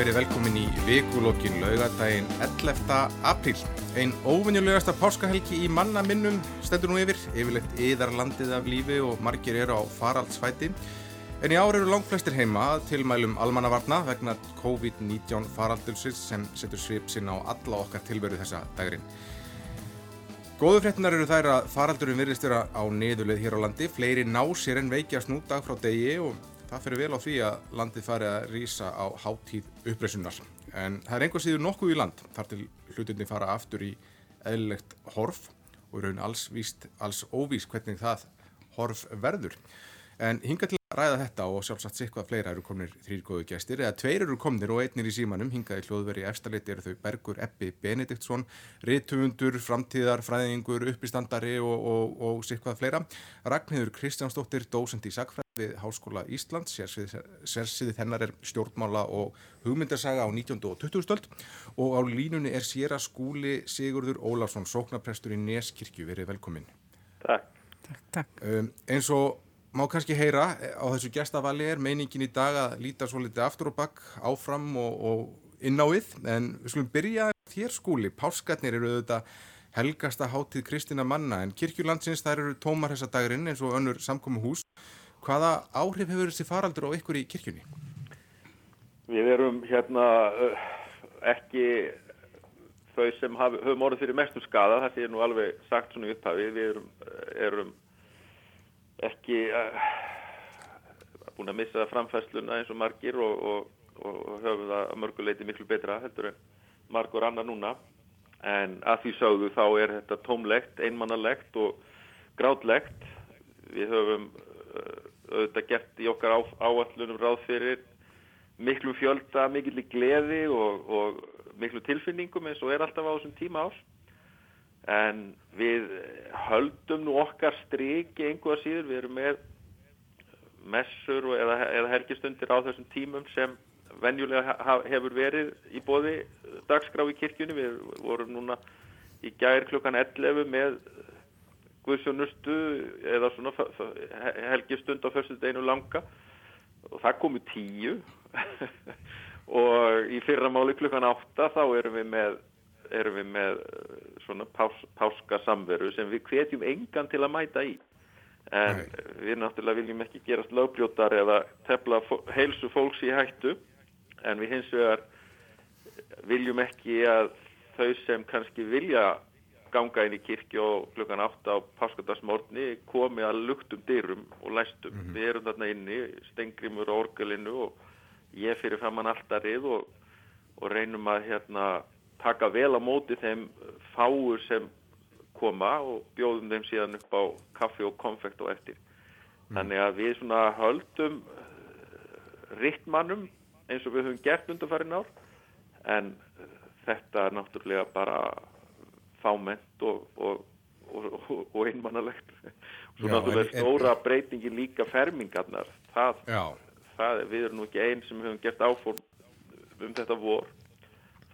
verið velkomin í vikulokkin laugadaginn 11. apríl. Einn óvinnulegasta páskahelgi í manna minnum stendur nú yfir, yfirleitt yðar landið af lífi og margir eru á faraldsfæti. En í ár eru langflestir heima tilmælum almannavarna vegna COVID-19 faraldulsins sem setur svip sinna á alla okkar tilveru þessa dagurinn. Góðu fréttinar eru þær að faraldurinn virðist vera á niðurleið hér á landi. Fleiri ná sér en veikjast nú dag frá degi og það fyrir vel á því að landið fari að rýsa á háttíð uppreysunar. En það er einhver síður nokkuð í land þar til hlutinni fara aftur í eðlilegt horf og raun alls, víst, alls óvís hvernig það horf verður. En hinga til ræða þetta og sjálfsagt sikvað fleira eru komnir þrýr góðu gestir eða tveir eru komnir og einnir í símanum hingaði hljóðveri efstaliti eru þau Bergur Eppi Benediktsson Rittumundur, framtíðar, fræðingur, uppistandari og, og, og sikvað fleira Ragnhildur Kristjánsdóttir, dósend í Sakfræði við Háskóla Íslands sérsýði þennar er stjórnmála og hugmyndarsaga á 19. og 20. stöld og á línunni er sér að skúli Sigurður Ólafsson, sóknaprestur í Neskirkju, verið velkomin Takk, takk, takk. Um, eins og má kannski heyra á þessu gestafali er meiningin í dag að líta svo litið aftur og bakk áfram og, og inn á við. En við skulum byrja þér skúli. Páskarnir eru auðvitað helgasta hátíð Kristina manna en kirkjulandsins þær eru tómar þessa dagurinn eins og önnur samkomi hús hvaða áhrif hefur þessi faraldur á ykkur í kirkjunni? við erum hérna uh, ekki þau sem haf, höfum orðið fyrir mestu skada, það sé nú alveg sagt svona upphafi, við erum, erum ekki uh, búin að missa framfæsluna eins og margir og, og, og höfum það að mörguleiti miklu betra heldur en margur annar núna. En að því sögðu þá er þetta tómlegt, einmannalegt og grátlegt. Við höfum uh, auðvitað gert í okkar á, áallunum ráð fyrir miklu fjölda, miklu gleði og, og miklu tilfinningum eins og er alltaf á þessum tíma ás en við höldum nú okkar striki einhverja síður, við erum með messur eða, eða helgistundir á þessum tímum sem venjulega hefur verið í bóði dagskrá í kirkjunni, við vorum núna í gær klukkan 11 með Guðsjónustu eða svona helgistund á fyrstu deginu langa. Og það komu tíu. Og í fyrramáli klukkan 8 þá erum við með erum við með eh, svona pás, páska samveru sem við hvetjum engan til að mæta í en Nei. við náttúrulega viljum ekki gerast lögbljótar eða tefla heilsu fólks í hættu en við hins vegar viljum ekki að þau sem kannski vilja ganga inn í kirkju og klukkan 8 á páskadagsmórni komi að luktum dyrum og læstum. Mm -hmm. Við erum þarna inni, stengrimur á orgelinu og ég fyrir fram hann alltarið og, og reynum að hérna taka vel á móti þeim fáur sem koma og bjóðum þeim síðan upp á kaffi og konfekt og eftir. Mm. Þannig að við svona höldum eh, rittmannum eins og við höfum gert undanfærin ár en þetta er náttúrulega bara fáment og, og, og, og einmannalegt. Svo Já, náttúrulega en, stóra en, breytingi líka fermingarnar. Það, það, við erum nú ekki einn sem höfum gert áform um þetta vor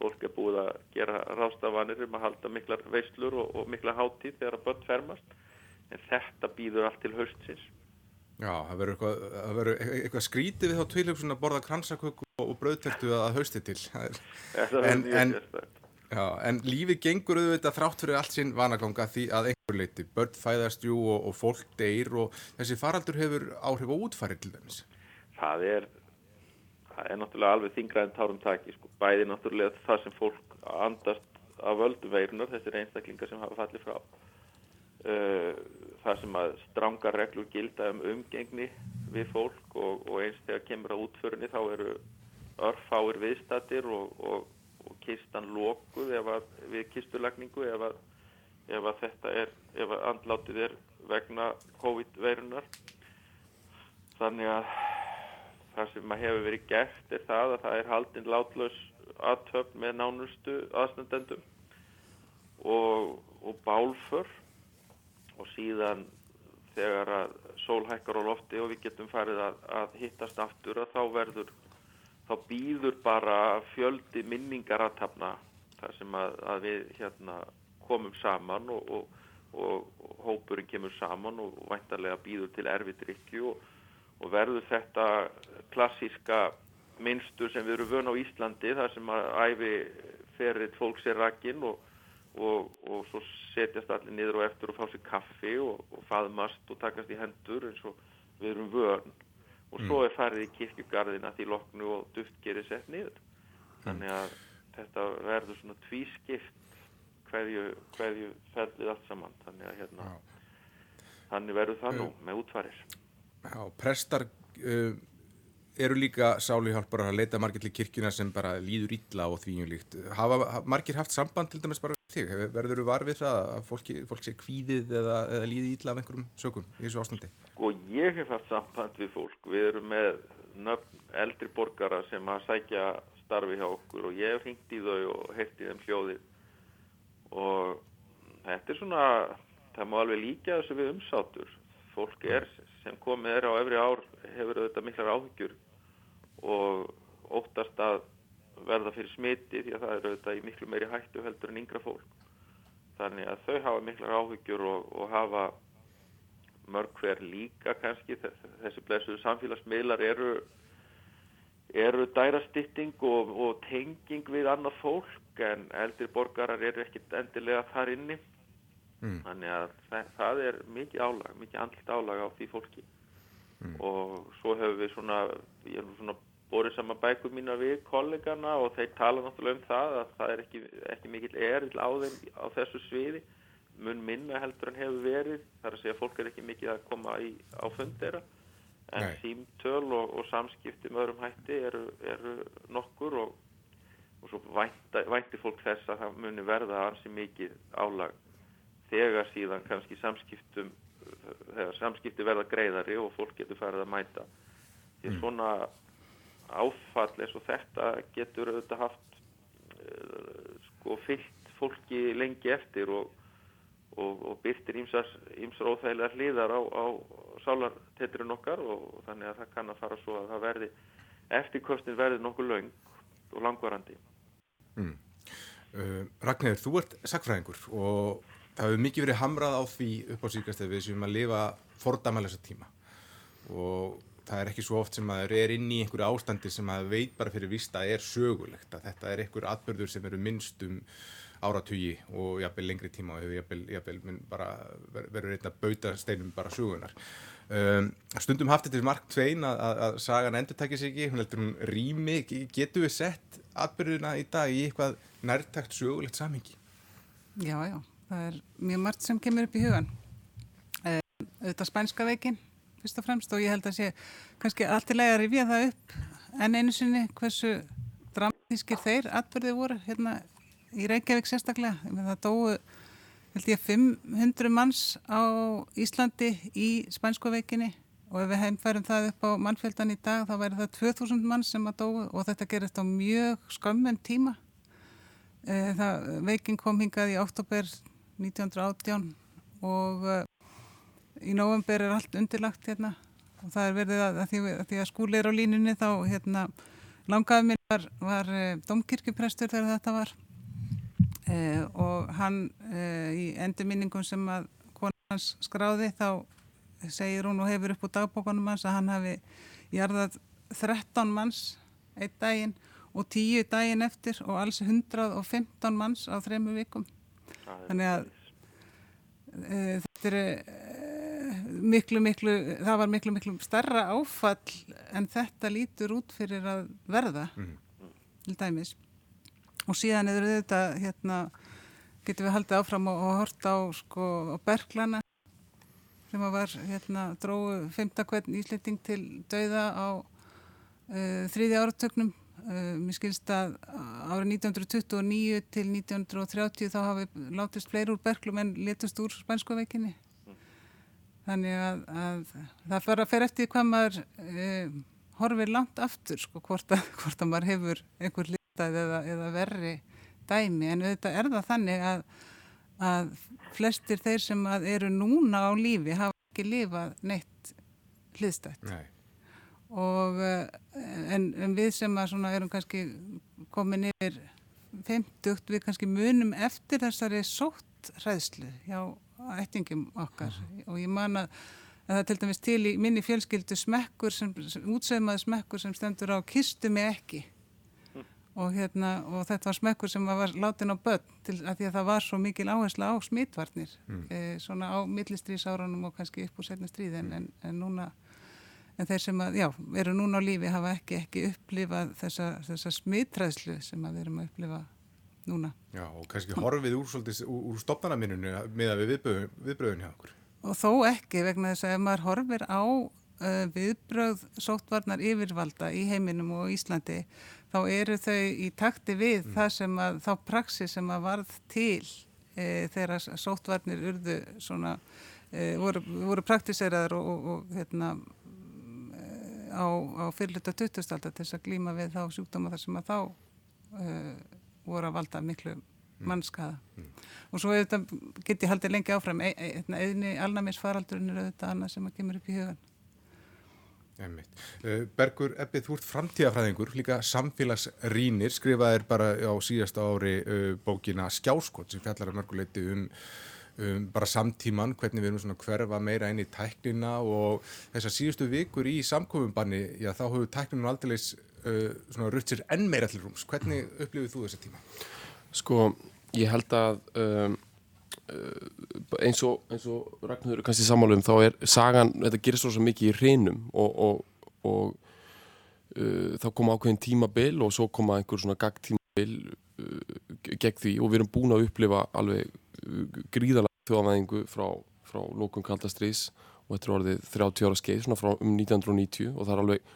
fólk er búið að gera rástafanir um að halda miklar veislur og, og mikla hátíð þegar að börn fermast. En þetta býður allt til höstsins Já, það verður eitthvað, eitthvað skrítið við þá tveilugsun að borða kransaköku og bröðtertu að hausti til. En, en, já, en lífið gengur auðvitað þrátt fyrir allt sinn vanaganga því að einhver leiti börn fæðast jú og, og fólk deyr og þessi faraldur hefur áhrif á útfæri til dæmis. Það er það er náttúrulega alveg þingraðin tárum taki sko. bæði náttúrulega það sem fólk andast af völdu veirunar þessir einstaklingar sem hafa fallið frá uh, það sem að stranga reglur gilda um umgengni við fólk og, og eins þegar kemur á útförunni þá eru örfáir viðstatir og, og, og kistan lókuð við kistulagningu ef að, ef að þetta er ef að andlátið er vegna COVID-veirunar þannig að það sem hefur verið gert er það að það er haldinn látlaus aðtöfn með nánustu aðstendendum og, og bálför og síðan þegar að sól hækkar á lofti og við getum farið að, að hittast aftur að þá verður þá býður bara fjöldi minningar aðtapna þar sem að, að við hérna komum saman og, og, og hópurinn kemur saman og væntarlega býður til erfiðrykju og og verður þetta klassíska minnstur sem við erum vön á Íslandi þar sem að æfi ferið fólks er rakinn og, og, og svo setjast allir niður og eftir og fá sér kaffi og, og faðmast og takast í hendur eins og við erum vön. Og svo er farið í kirkjugarðina því loknu og duft gerir sett niður. Þannig að þetta verður svona tvískipt hverju, hverju fellið allt saman. Þannig að hérna þannig verður það nú með útfarir Já, prestar uh, eru líka sáluhjálpar að leita margir til kirkjuna sem bara líður ítla og því um líkt. Hafa margir haft samband til dæmis bara þig? Verður þú varfið það að fólki, fólk sé kvíðið eða, eða líði ítla af einhverjum sökum í þessu ástandi? Og sko, ég hef haft samband við fólk. Við erum með nöfn eldri borgara sem að sækja starfi hjá okkur og ég hef hringt í þau og heyrti þeim hljóðið og þetta er svona, það má alveg líka þessu við umsátur. Fólk er sem komið er á efri ár hefur auðvitað miklar áhyggjur og óttast að verða fyrir smiti því að það eru auðvitað í miklu meiri hættu heldur en yngra fólk. Þannig að þau hafa miklar áhyggjur og, og hafa mörg hver líka kannski þessi blessuðu samfélagsmiðlar eru, eru dærastitting og, og tenging við annað fólk en eldri borgarar eru ekkit endilega þar inni. Mm. Þannig að það, það er mikið álag, mikið andlitt álag á því fólki mm. og svo hefur við svona, ég er svona borið saman bækur mína við kollegana og þeir tala náttúrulega um það að það er ekki, ekki mikill erill á þeim á þessu sviði mun minna heldur en hefur verið þar að segja að fólk er ekki mikið að koma í, á fundera en Nei. símtöl og, og samskipti með öðrum hætti eru, eru nokkur og, og svo vænta, vænti fólk þess að það muni verða ansi mikið álag þegar síðan kannski samskiptum þegar samskipti verða greiðari og fólk getur farið að mæta því mm. svona áfall eins og þetta getur auðvitað haft uh, sko fyllt fólki lengi eftir og, og, og byrtir ímsar óþægilega hliðar á, á sálartetturinn okkar og þannig að það kann að fara svo að það verði eftirkostin verði nokkuð laung og langvarandi mm. uh, Ragnir, þú ert sakfræðingur og það hefur mikið verið hamrað á því upp á síkast við séum að lifa fordæmalesa tíma. Og það er ekki svo oft sem maður er inn í einhverju ástandi sem maður veit bara fyrir vista er sögulegt að þetta er einhver atbyrður sem eru minnst um áratugi og jafnvel lengri tíma og jafnvel, verður einnig að bauta steinum bara sögunar um, stundum haft þetta mark tvein að, að, að sagan endur takkis ekki hún heldur hún rými, getur við sett atbyrðuna í dag í eitthvað nærtækt sögulegt samhengi? Já, já, það er mjög margt sem kemur upp í hugan uh, auðvitað spænska veikin fyrst og fremst og ég held að sé kannski alltilega að rifja það upp en einu sinni hversu dramatískir þeir atbyrðið voru hérna í Reykjavík sérstaklega. Það dói held ég 500 manns á Íslandi í Spænskoveikinni og ef við heimfærum það upp á mannfjöldan í dag þá væri það 2000 manns sem að dói og þetta gerist á mjög skömmun tíma. Eh, það, veikin kom hingað í oktober 1918 og eh, í november er allt undirlagt hérna. Og það er verið að, að, því, að því að skúli er á línunni þá hérna langaði minn var, var eh, domkirkjuprestur þegar þetta var. E, og hann e, í endurminningum sem að konar hans skráði þá segir hún og hefur upp á dagbókunum hans að hann hafi jarðað 13 manns einn daginn og 10 daginn eftir og alls 115 manns á þremu vikum þannig að þetta eru miklu, miklu, það var miklu, miklu starra áfall en þetta lítur út fyrir að verða mm. til dæmis. Og síðan er þetta hérna, getur við haldið áfram og, og horta á, sko, á Berglana sem var hérna, dróðu 15 hvern ísletting til dauða á uh, þriði áratögnum uh, mér skilst að árið 1929 til 1930 þá hafi látist fleiri úr Berglum en letust úr spænskuveikinni þannig að, að það fyrir að fer eftir hvað maður e, horfir langt aftur sko, hvort, að, hvort að maður hefur einhver litað eða, eða verri dæmi. En auðvitað er það þannig að, að flestir þeir sem eru núna á lífi hafa ekki lifað neitt hliðstætt. Nei. Og e, en, en við sem erum kannski komin yfir 50 við kannski munum eftir þessari sótt hræðslu hjá ættingum okkar. Og ég man að það er til dæmis til í minni fjölskyldu smekkur sem, sem útsaumaði smekkur sem stendur á kistu mig ekki. Og, hérna, og þetta var smekkur sem var látin á börn til að því að það var svo mikil áhersla á smitvarnir mm. e, svona á millistrýsárunum og kannski upp úr setna stríð en, en, en núna en þeir sem að, já, eru núna á lífi hafa ekki, ekki upplifað þessa, þessa smittræðslu sem að við erum að upplifa núna. Já, og kannski horfið úr, úr, úr stopnarnaminunu með að við viðbröðun hjá okkur. Og þó ekki vegna þess að ef maður horfir á uh, viðbröð sóttvarnar yfirvalda í heiminum og Íslandi þá eru þau í takti við mm. það sem að, þá praksi sem að varð til e, þegar sóttvarnir urðu svona, e, voru, voru praktiseraður og, og, og hérna á, á fyrirluta 20. aldar til þess að glíma við þá sjúkdóma þar sem að þá e, voru að valda miklu mm. mannskaða mm. og svo get ég haldið lengi áfram e, e, eðni alnæmisfaraldurinn er auðvitað annað sem að kemur upp í hugan Uh, Bergur Ebbið, þú ert framtíðafræðingur, líka samfélagsrýnir, skrifaðir bara á síðasta ári uh, bókina Skjáskot sem fjallar að mörguleiti um, um bara samtíman, hvernig við erum svona hverfa meira inn í tæknina og þessar síðustu vikur í samkofinbanni, já þá hefur tækninu aldrei uh, svona rutt sér enn meira til rúms. Hvernig upplifið þú þessa tíma? Sko, ég held að um, Eh, eins og, og Ragnhjóður kannski sammálum þá er sagan, þetta gerir svo mikið í hreinum og, og, og uh, þá koma ákveðin tímabil og svo koma einhver svona gagtímabil uh, gegn því og við erum búin að upplifa alveg uh, gríðalega þjóðanæðingu frá, frá lókum kaldastrís og þetta er orðið 30 ára skeið svona frá um 1990 og það er alveg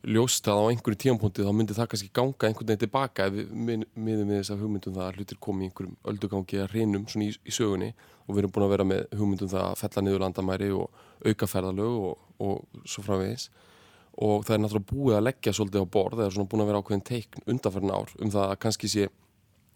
ljóst að á einhverju tíampunkti þá myndi það kannski ganga einhvern veginn tilbaka ef við miðum við þess að hugmyndum það að hlutir komi í einhverjum öldugangi að reynum svona í, í sögunni og við erum búin að vera með hugmyndum það að fella niður landamæri og auka ferðalög og, og svo framvegis. Og það er náttúrulega búið að leggja svolítið á borð, það er svona búin að vera ákveðin teikn undanferðin ár um það að kannski sé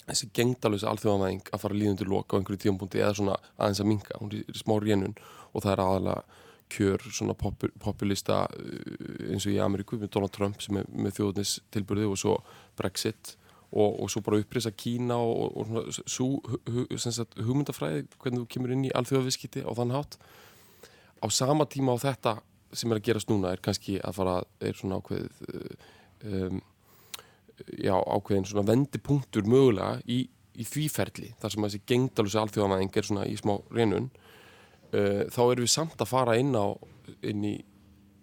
þessi gengdalösa alþjóðanvæðing að fara líðundur loka á einhverju tíampunkti eða svona aðeins að minka, hún er smá rénun og það er aðalega kjör svona populista uh, eins og í Ameríku með Donald Trump sem er með þjóðnis tilbyrði og svo Brexit og, og svo bara upprýsa Kína og, og svo hu, hugmyndafræði hvernig þú kemur inn í alþjóðaviskiti á þann hátt. Á sama tíma á þetta sem er að gerast núna er kannski að fara er svona ákveð uh, um, já ákveðin svona vendipunktur mögulega í, í þvíferli þar sem þessi gengdalusi alþjóðanæðing er svona í smá reynun uh, þá erum við samt að fara inn á inn í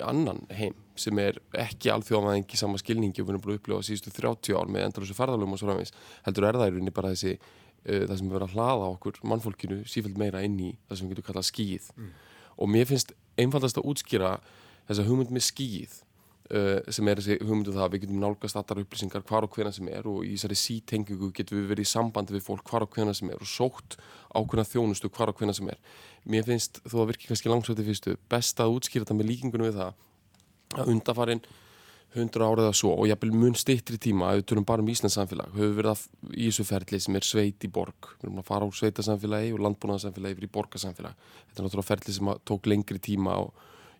annan heim sem er ekki alþjóðanæðingi sama skilningi og við erum búin að upplifa síðustu 30 ár með endalösu ferðalöfum og svo framins heldur er það í rauninni bara þessi uh, það sem verðum að hlaða okkur mannfólkinu sífælt meira inn í það sem við getum kallað skýð mm. og mér finnst einfaldast að útskýra þessa hugmynd með skýð Uh, sem er þessi hugmyndu um það að við getum nálgast allar upplýsingar hvar og hvena sem er og í þessari sítengingu getum við verið í sambandi við fólk hvar og hvena sem er og sótt ákveðna þjónustu hvar og hvena sem er. Mér finnst, þó að virkið kannski langsvætti fyrstu best að útskýra þetta með líkingunum við það að undafarin hundra árið að svo og jafnvel mun stittri tíma að við turum bara um Íslands samfélag höfum við verið í þessu ferli sem er sveit í borg. Við erum að fara á sveitasamfélagi og landbúnaðarsamfélagi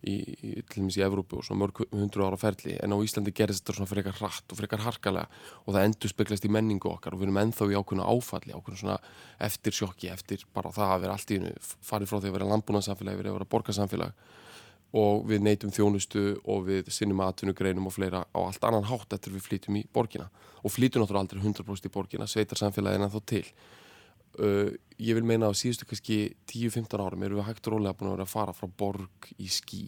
í í, til dæmis í Evrópu og svona mörg hundru ára ferli en á Íslandi gerist þetta svona frekar hratt og frekar harkalega og það endur speglast í menningu okkar og við erum enþá í ákveðna áfalli ákveðna svona eftir sjokki, eftir bara það að vera allt í hennu farið frá því að vera landbúnaðsamfélag að vera borgarsamfélag og við neytum þjónustu og við sinnum aðtunugreinum og fleira á allt annan hátt eftir við flýtum í borgina. Og flýtum náttúrulega aldrei 100% í borgina, sveitar samfélagina þó til Uh, ég vil meina á síðustu kannski 10-15 árum erum við hægt og rólega búin að vera að fara frá borg í skí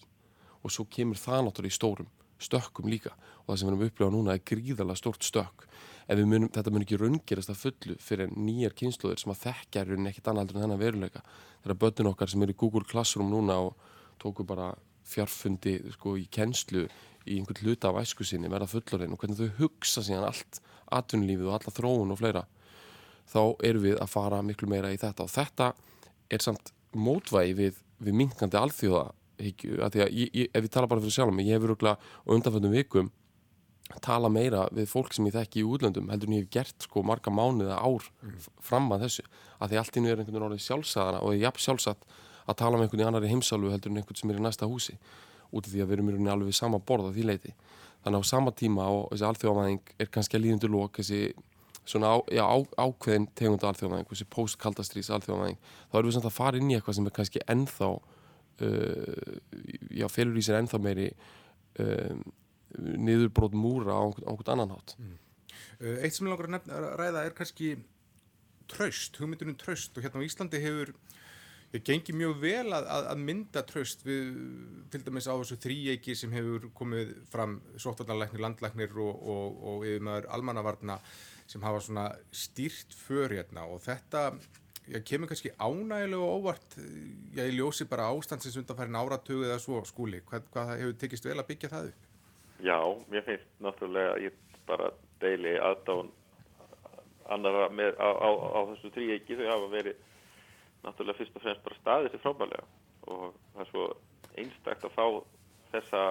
og svo kemur það náttúrulega í stórum stökkum líka. Og það sem við erum að upplifa núna er gríðarlega stórt stökk. En munum, þetta mun ekki raungerast að fullu fyrir nýjar kynsluður sem að þekkja er ekkit annað en þennan veruleika. Þeirra börnun okkar sem er í Google Classroom núna og tóku bara fjarfundi sko, í kennslu í einhvern hluta af æsku sinni verða fullorinn og hvernig þau hugsa síðan allt atvinnulífið og alla þróun og fleira þá erum við að fara miklu meira í þetta. Og þetta er samt mótvægi við, við minkandi alþjóða higgju, að því að ég, ég, ef ég tala bara fyrir sjálf mig, ég hefur og undanfjöndum vikum tala meira við fólk sem ég þekki í útlöndum heldur en ég hef gert sko marga mánuða ár mm. fram að þessu, að því allt innu er einhvern veginn orðið sjálfsæðana og ég er jafn sjálfsagt að tala með einhvern í annari heimsálfu heldur en einhvern sem er í næsta húsi út af því að við erum í rauninni alveg við sama borð á því leiti þannig á sama tíma og þessi alþjóðamæðing er kannski að líðundu lók þessi svona á, já, á, ákveðin tegunda alþjóðanæðing, þessi post-kaldastrís alþjóðanæðing, þá erum við samt að fara inn í eitthvað sem er kannski ennþá uh, já, felur í sér ennþá meiri uh, niðurbrót múra á einhvern annan hátt. Mm. uh, Eitt sem ég langar að, nefna, að ræða er kannski tröst, hugmyndunum tröst og hérna á Íslandi hefur ég gengi mjög vel að, að mynda tröst við til dæmis á þessu þrýeiki sem hefur komið fram sóttarnarleiknir, landleiknir og, og, og yfirmaður almannavarna sem hafa svona stýrt för hérna og þetta já, kemur kannski ánægilega óvart ég ljósi bara ástandsins undanfærin áratögu eða svo skúli, hvað, hvað hefur tekist vel að byggja það upp? Já, mér finnst náttúrulega ég bara deili aðdáðun annara með, á, á, á þessu þrýeiki þau hafa verið náttúrulega fyrst og fremst bara staðið sér frábælega og það er svo einstakt að fá þessa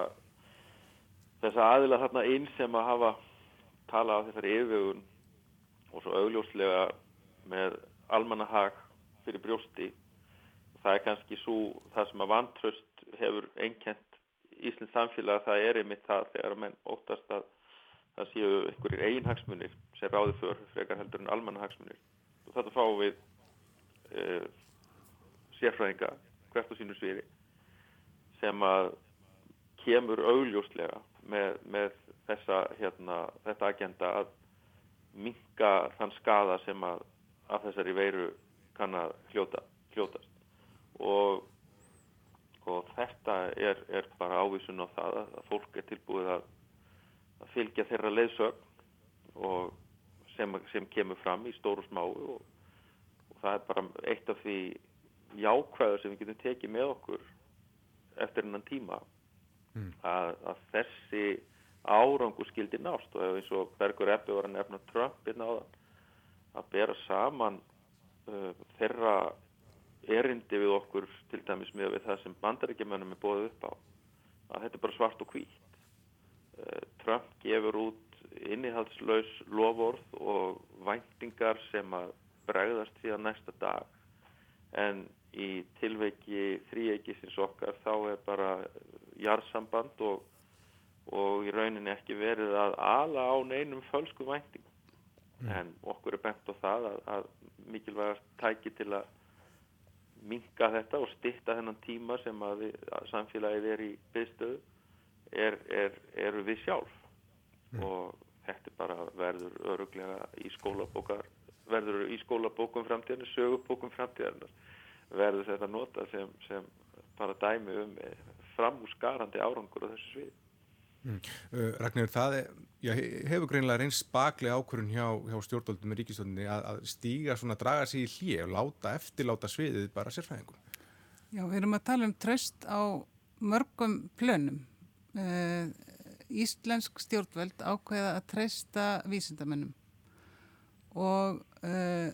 þessa aðila þarna einn sem að hafa talað á þessari yfirvögun og svo augljóslega með almannahag fyrir brjósti. Það er kannski svo það sem að vantröst hefur einkent Íslands samfélag að það er einmitt það þegar menn óttast að það séu einhverjir einhagsmunir sem ráði för frekar heldur en almannahagsmunir. Og þetta fáum við e, sérfræðinga hvert á sínu sviði sem að kemur augljóslega með, með þessa, hérna, þetta agenda að minka þann skada sem að af þessari veiru kann að hljóta, hljótast og, og þetta er, er bara ávísun á það að fólk er tilbúið að, að fylgja þeirra leiðsögn og sem, sem kemur fram í stóru smáu og, og það er bara eitt af því jákvæður sem við getum tekið með okkur eftir hennan tíma mm. að, að þessi árangu skildi nást. Og eins og Bergur Eppi var að nefna Trump inn á það að bera saman uh, þeirra erindi við okkur til dæmis með það sem bandaríkjumennum er bóðið upp á að þetta er bara svart og hvít uh, Trump gefur út innihaldslaus lofórð og væntingar sem að bregðast að næsta dag. En í tilveiki þrýeikisins okkar þá er bara jarðsamband og, og í rauninni ekki verið að ala á neinum fölsku vænting mm. en okkur er bent á það að, að mikilvægast tæki til að minga þetta og stitta þennan tíma sem að, við, að samfélagið er í byggstöðu er, er, eru við sjálf mm. og þetta bara verður öruglega í skólabókar verður í skólabókum framtíðan sögubókum framtíðan verður þetta nota sem, sem bara dæmi um framúsgarandi árangur á þessu svið Mm. Uh, Ragnar, það er, já, hefur greinlega reynst spakli ákvörun hjá, hjá stjórnvöldum með ríkistöndinni að, að stíga svona, draga sér í hlið og láta eftirláta sviðið bara sérfæðingum. Já, við erum að tala um tröst á mörgum plönum. Uh, Íslensk stjórnvöld ákveða að treysta vísindamennum og uh,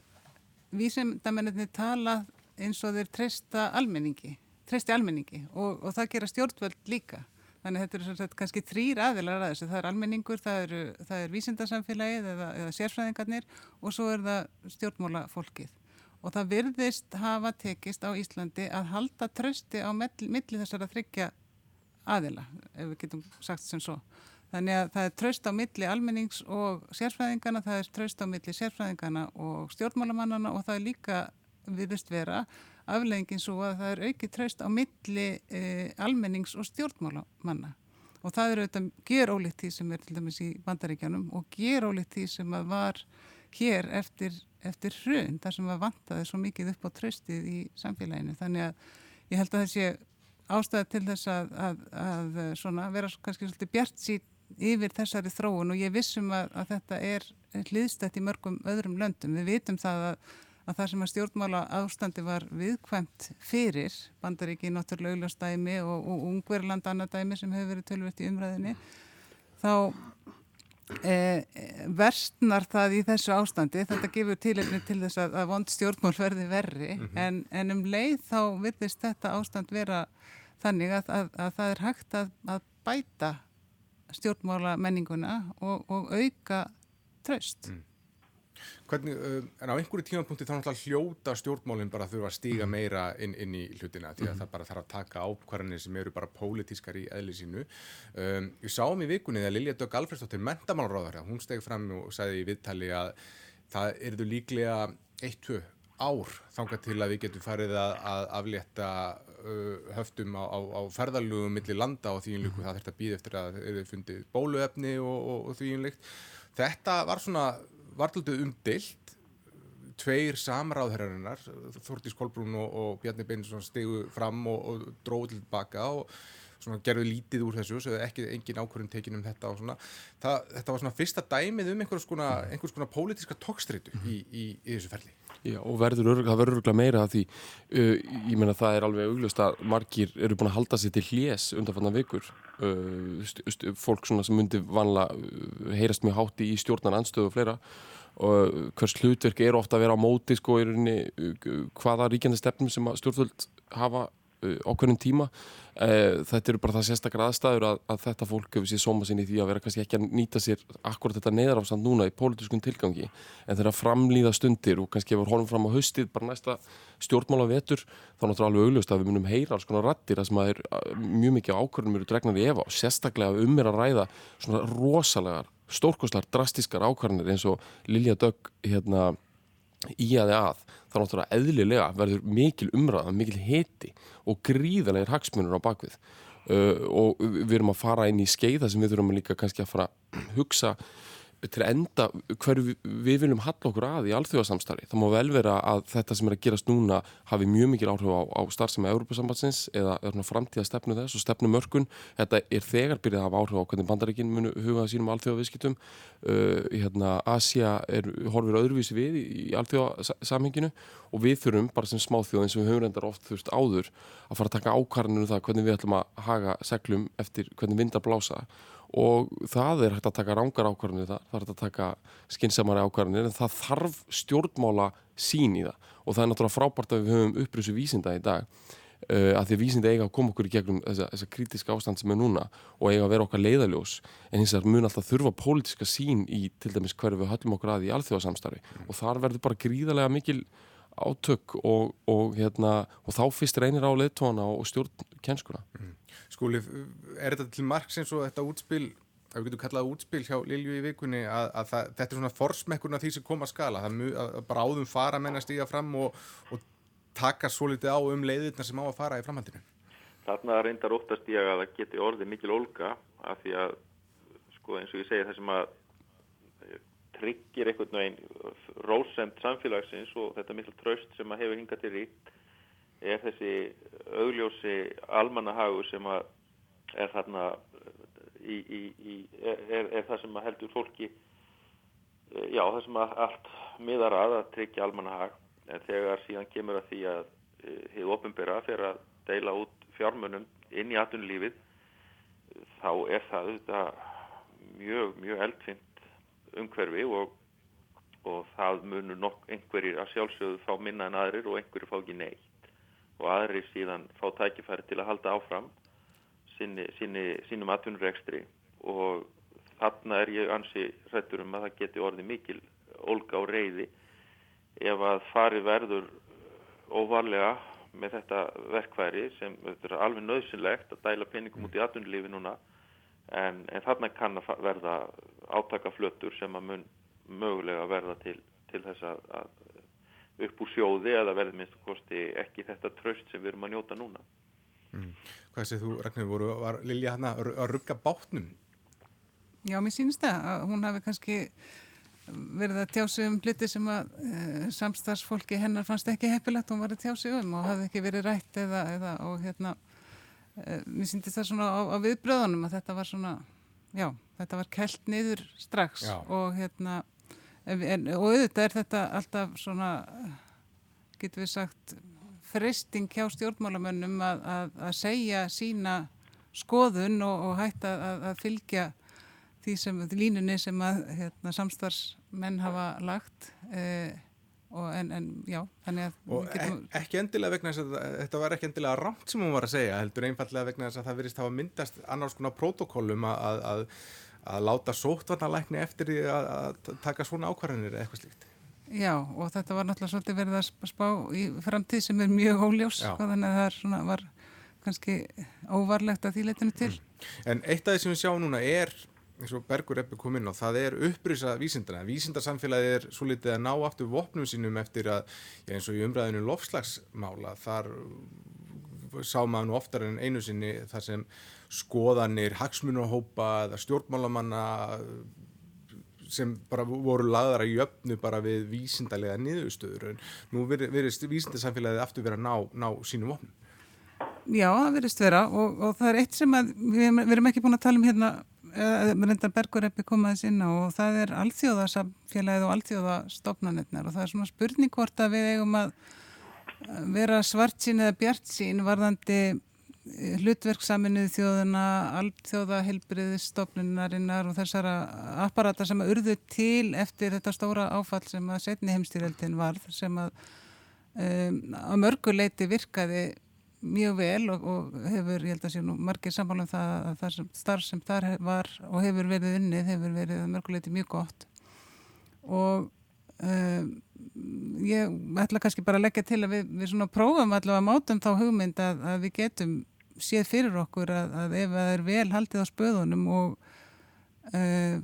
vísindamenninni tala eins og þeir treysta almenningi, treysti almenningi og, og það gera stjórnvöld líka. Þannig að þetta eru kannski þrýr aðilar að þessu. Það er almenningur, það er, það er vísindarsamfélagið eða, eða sérfræðingarnir og svo er það stjórnmála fólkið. Og það virðist hafa tekist á Íslandi að halda trösti á milli þessara þryggja aðila, ef við getum sagt sem svo. Þannig að það er tröst á milli almennings og sérfræðingarna, það er tröst á milli sérfræðingarna og stjórnmálamannana og það er líka virðist vera afleggingin svo að það er aukið treyst á milli e, almennings og stjórnmálamanna. Og það er auðvitað ger ólíkt því sem er til dæmis í bandaríkjanum og ger ólíkt því sem að var hér eftir, eftir hrun þar sem að vantaði svo mikið upp á treystið í samfélaginu. Þannig að ég held að þessi ástæði til þess að, að, að svona, vera kannski svolítið bjart sín yfir þessari þróun. Og ég vissum að, að þetta er hliðstætt í mörgum öðrum löndum. Við vitum það að að það sem að stjórnmála ástandi var viðkvæmt fyrir bandaríki náttúrulega auglastæmi og, og ungverðland annardæmi sem hefur verið tölvert í umræðinni þá e, verstnar það í þessu ástandi þetta gefur tilefni til þess að, að vond stjórnmál verði verri mm -hmm. en, en um leið þá virðist þetta ástand vera þannig að, að, að það er hægt að bæta stjórnmála menninguna og, og auka tröst mm. Hvernig, uh, en á einhverju tímanpunkti þá náttúrulega hljóta stjórnmálinn bara þurfa að stíga mhm. meira inn, inn í hlutina því að mm -hmm. það bara þarf að taka ákvarðanir sem eru bara pólitískar í eðli sínu. Um, ég sáum í vikunni þegar Lilja Dögg Alfredsdóttir mentamálráðar, hún steg fram og sagði í viðtali að það erðu líklega 1-2 ár þangað til að við getum farið að, að aflétta uh, höftum á, á, á ferðalugum millir landa og því einlíku það þurft að býða eftir að eru fundið bóluefni og, og, og því einlíkt. Þetta var svona, var alltaf umdilt, tveir samráðherrarinnar, Þórtís Kolbrún og, og Bjarni Beinsson stegu fram og, og dróðu til baka og svona gerðu lítið úr þessu, svo ekki engin ákvörðin tekin um þetta og svona. Það, þetta var svona fyrsta dæmið um einhvers konar, einhvers konar pólitíska tókstritu í, í, í þessu ferli. Já, og verður það verður örgulega meira að því uh, ég meina það er alveg auglust að margir eru búin að halda sér til hljés undanfanna vikur uh, st st fólk svona sem myndi vanla uh, heyrast mjög hátti í stjórnan anstöðu og fleira og hvers hlutverk eru ofta að vera á móti sko í rauninni hvaða ríkjandi stefnum sem stjórnvöld hafa á hvernig tíma. Þetta eru bara það sérstakar aðstæður að, að þetta fólk hefur sér sóma sinni í því að vera kannski ekki að nýta sér akkurat þetta neyðarástand núna í pólitískun tilgangi. En þeirra framlýða stundir og kannski ef við horfum fram á haustið bara næsta stjórnmála vetur þá náttúrulega alveg augljóst að við munum heyra alls konar rattir að sem að er mjög mikið ákvörðum eru dregnar í efa og sérstaklega um er að ræða svona rosalegar, stórkoslar, drastískar ákvörðanir eins og Lilja Dögg hérna í aði að þá náttúrulega eðlilega verður mikil umræða, mikil heti og gríðanlegar hagsmunur á bakvið uh, og við erum að fara inn í skeiða sem við þurfum líka kannski að fara að hugsa til að enda hverju við viljum halla okkur að í alþjóðasamstarfi. Það má vel vera að þetta sem er að gerast núna hafi mjög mikil áhrif á, á starfsemi Európa-sambandsins eða framtíða stefnu þess og stefnu mörkun. Þetta er þegar byrjað að hafa áhrif á hvernig bandaríkinn munu hugað sínum alþjóðaviðskiptum. Uh, hérna, Asia er, horfir öðruvísi við í, í alþjóðasamhenginu og við þurfum bara sem smáþjóð eins og við höfum reyndar oft þurft áður að fara að taka ákvarðinu um það hvernig við ætlum að haga seglum eftir hvernig vindar blása og það er hægt að taka rángar ákvarðanir það, það er hægt að taka skinsamari ákvarðanir en það þarf stjórnmála sín í það. Og það er náttúrulega frábært að við höfum upprýsu vísinda í dag uh, að því vísinda eiga að koma okkur í gegnum þessa, þessa kritiska ástand sem er núna og eiga að vera okkar leiðaljós en hins vegar mun alltaf þurfa pólitiska sín í til dæmis hverju við höllum okkur að í alþjóðasamstarfi. Og þar verður bara gríðarlega mikil átök og, og, hérna, og þá fyrst reynir á leðtóna og stjórnkennskuna mm. Skúli, er þetta til marg sem svo þetta útspil, að við getum kallað útspil hjá Lilju í vikunni, að, að það, þetta er svona forsmekkurna því sem kom að skala, það mjög, að bráðum fara menn að stíga fram og, og taka svo litið á um leiðirna sem á að fara í framhaldinu? Þarna reyndar óttast ég að það geti orðið mikil olga af því að, sko eins og ég segi það sem að tryggir einhvern veginn rósemt samfélagsins og þetta mikil tröst sem að hefur hingað til ríkt er þessi augljósi almannahagur sem að er þarna í, í, í, er, er það sem að heldur fólki já það sem að allt miðar að að tryggja almannahag. En þegar síðan kemur að því að hefur ofinbera fyrir að deila út fjármunum inn í atunlífið þá er það þetta, mjög, mjög eldfind umhverfi og, og það munur nokk einhverjir að sjálfsögðu fá minna en aðrir og einhverjir fá ekki neitt. Og aðri síðan fá tækifæri til að halda áfram sinni, sinni, sínum atvinnurekstri. Og þarna er ég ansi hrettur um að það geti orðið mikil olga og reyði ef að fari verður óvarlega með þetta verkværi sem er alveg nöðsynlegt að dæla peningum út í atvinnulífi núna. En, en þarna kann að verða átakaflötur sem að mun mögulega verða til, til þess að, að upp úr sjóði eða verður minnst kosti ekki þetta tröst sem við erum að njóta núna. Mm. Hvað séð þú, Ragnar, voru, var Lilja hann að rugga bátnum? Já, mér sínist það að hún hafi kannski verið að tjási um hluti sem að e, samstagsfólki hennar fannst ekki heppilegt, hún var að tjási um og hafði ekki verið rætt eða, eða og hérna, e, mér síndist það svona á, á viðbröðunum að þetta var svona, já, þetta var kelt niður strax já. og hérna en, og auðvitað er þetta alltaf svona getur við sagt fristing hjá stjórnmálamönnum að, að, að segja sína skoðun og, og hætta að, að fylgja því sem, línunni sem að hérna, samstarfsmenn hafa lagt eh, en, en já og getum... e ekki endilega vegna þess að þetta var ekki endilega rámt sem hún var að segja heldur einfallega vegna þess að það verist hafa myndast annars konar protokollum að að láta sóttvarnalækni eftir því að, að taka svona ákvarðanir eða eitthvað slíkt. Já og þetta var náttúrulega svolítið verið að spá í framtíð sem er mjög óljós sko, þannig að það svona, var kannski óvarlegt að því letinu til. Mm. En eitt af því sem við sjáum núna er eins og Bergur Eppi kom inn á, það er upprýsa vísindana. Vísindarsamfélagi er svo litið að ná aftur vopnum sínum eftir að, já, eins og í umræðinu lofslagsmála, þar sá maður nú oftar en einu sinni þar sem skoðanir, hagsmunahópa eða stjórnmálamanna sem bara voru lagðar að jöfnu bara við vísindarlega niðurstöður en nú verist vísindarsamfélagið aftur verið að ná, ná sínum vopnum. Já, það verist vera og, og það er eitt sem að við, við erum ekki búin að tala um hérna reyndar Bergureppi komaðis inn á og það er alþjóðasamfélagið og alþjóðastofnanirnar og það er svona spurning hvort að við eigum að vera svart sín eða bjart sín varðandi hlutverksaminuð þjóðuna, alþjóða helbriðistofnunarinnar og þessara apparata sem að urðu til eftir þetta stóra áfall sem að setni heimstýröldin varð sem að um, að mörguleiti virkaði mjög vel og, og hefur, ég held að sé nú margir samfálum það að það sem starf sem þar var og hefur verið unnið hefur verið mörguleiti mjög gott. Og um, ég ætla kannski bara að leggja til að við, við svona prófum allavega mátum þá hugmynd að, að við getum séð fyrir okkur að, að ef það er vel haldið á spöðunum og uh,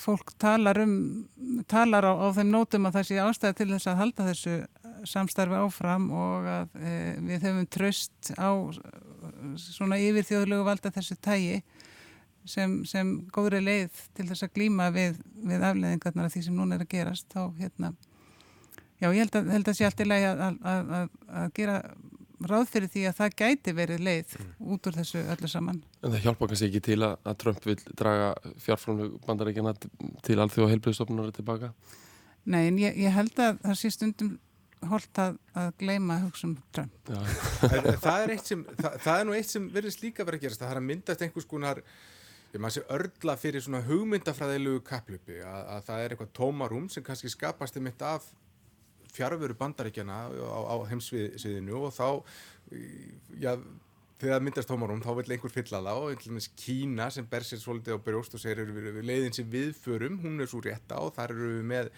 fólk talar um talar á, á þeim nótum að það sé ástæði til þess að halda þessu samstarfi áfram og að e, við höfum tröst á svona yfir þjóðlegu valda þessu tægi sem, sem góðri leið til þess að glýma við, við afleðingarnar af því sem núna er að gerast þá hérna já ég held að, held að sé allt í lagi að, að, að gera ráð fyrir því að það gæti verið leið mm. út úr þessu öllu saman. En það hjálpa kannski ekki til að Trump vil draga fjárfránu bandaríkjana til alþjóða heilblöðstofnunar tilbaka? Nei en ég, ég held að það sé stundum holdt að, að gleima hugsun Trump. það, er sem, það, það er nú eitt sem verðist líka verið að gerast. Það er að myndast einhvers konar, ég maður sé örla fyrir svona hugmyndafræðilegu kaplöpi að, að það er eitthvað tómarum sem kannski skapast um eitt af fjárveru bandaríkjana á, á heimsviðinu og þá, já, þegar myndast tómarum þá vil einhver fylla það og Kína sem ber sér svolítið á brjóst og segir leiðin sem við förum, hún er svo rétta og þar eru við með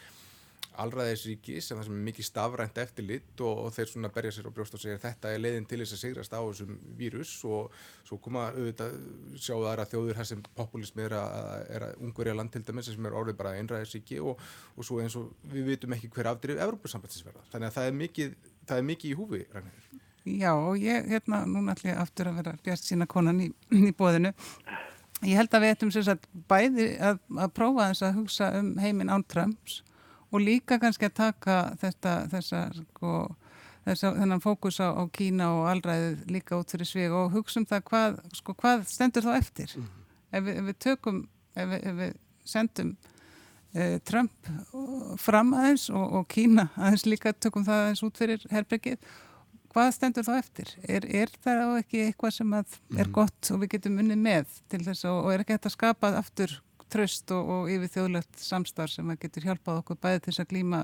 alræðisríki sem það sem er mikið stafrænt eftirlitt og, og þeir svona berja sér á brjóst og segja þetta er leiðin til þess að sigrast á þessum vírus. Og svo koma auðvitað sjáu aðra þjóður þar sem populismi er að, að ungverja land til dæmis sem er orðið bara einræðisríki og, og svo eins og við vitum ekki hver afdrif Evrópusambandsverða þannig að það er mikið, það er mikið í húfi Ragnhildur. Já og ég hérna núna ég aftur að vera bjart sína konan í, í bóðinu Ég held að við ættum sérstaklega bæði að, að prófa þess að hugsa um heiminn án Trumps og líka kannski að taka þetta þessa sko þessa, þennan fókus á, á Kína og allræðið líka út fyrir svig og hugsa um það hvað, sko, hvað stendur þá eftir mm -hmm. ef, við, ef við tökum ef við, ef við sendum eh, Trump fram aðeins og, og Kína aðeins líka tökum það aðeins út fyrir herrbreggið hvað stendur þá eftir? Er, er það á ekki eitthvað sem er -hmm. gott og við getum unnið með til þess og, og er ekki hægt að skapa aftur tröst og, og yfir þjóðlegt samstarf sem getur hjálpað okkur bæði til þess að glýma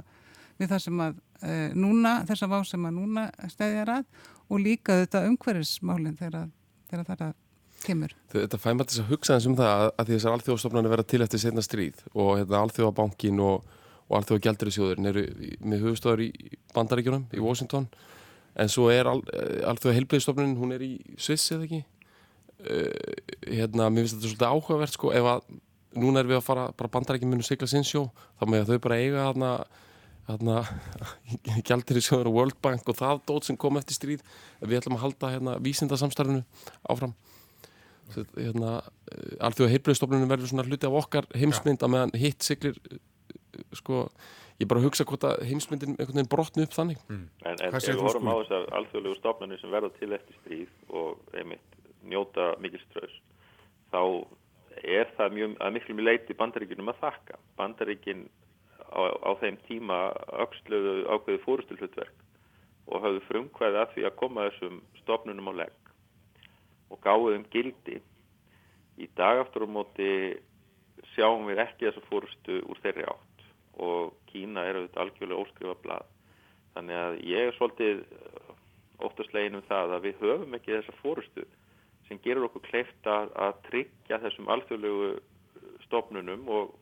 við það sem að e, núna, þess að vá sem að núna stæðjar að og líka þetta umhverfismálinn þegar, það að kemur. Þetta fæði maður þess að hugsa eins um það að, að þessar alþjóðstofnarnir verða til eftir setna stríð og hérna, alþjóðabankin og, og alþjóðagjaldriðsjóðurinn eru með hugstofar í bandaríkjunum í Washington en svo er al, eh, alþjóða heilbreyðstofnunin, hún er í Sviss eða ekki uh, hérna, mér finnst þetta svolítið áhugavert sko ef að núna er við að fara, bara bandarækjum munu sigla sinsjó, þá með að þau bara eiga þarna, þarna gældir í sjóður og World Bank og það dót sem kom eftir stríð, við ætlum að halda hérna vísindasamstarfinu áfram. Hérna, alþjóða heilbreyðstofnunum verður svona hluti af okkar heimsmynd að meðan hitt siglir sko, ég bara hugsa hvort að heimsmyndin einhvern veginn brotnu upp þannig. Mm. En, en við vorum á þessar alþjóðlegu stofnunni sem verða til eftir stríð og einmitt njóta mikil ströðs þá er það mjög, að miklu mjög leiti bandaríkinum að þakka. Bandaríkin á, á þeim tíma auksluðu ákveði fórustilhutverk og hafðu frumkvæði að því að koma þessum stofnunum á legg og gáðu um gildi. Í dag aftur á móti sjáum við ekki þessa fórustu úr þeirri átt og Kína er auðvitað algjörlega óskrifa blad. Þannig að ég er svolítið óttast legin um það að við höfum ekki þessa fórustu sem gerur okkur kleift að, að tryggja þessum alþjóðlegu stofnunum og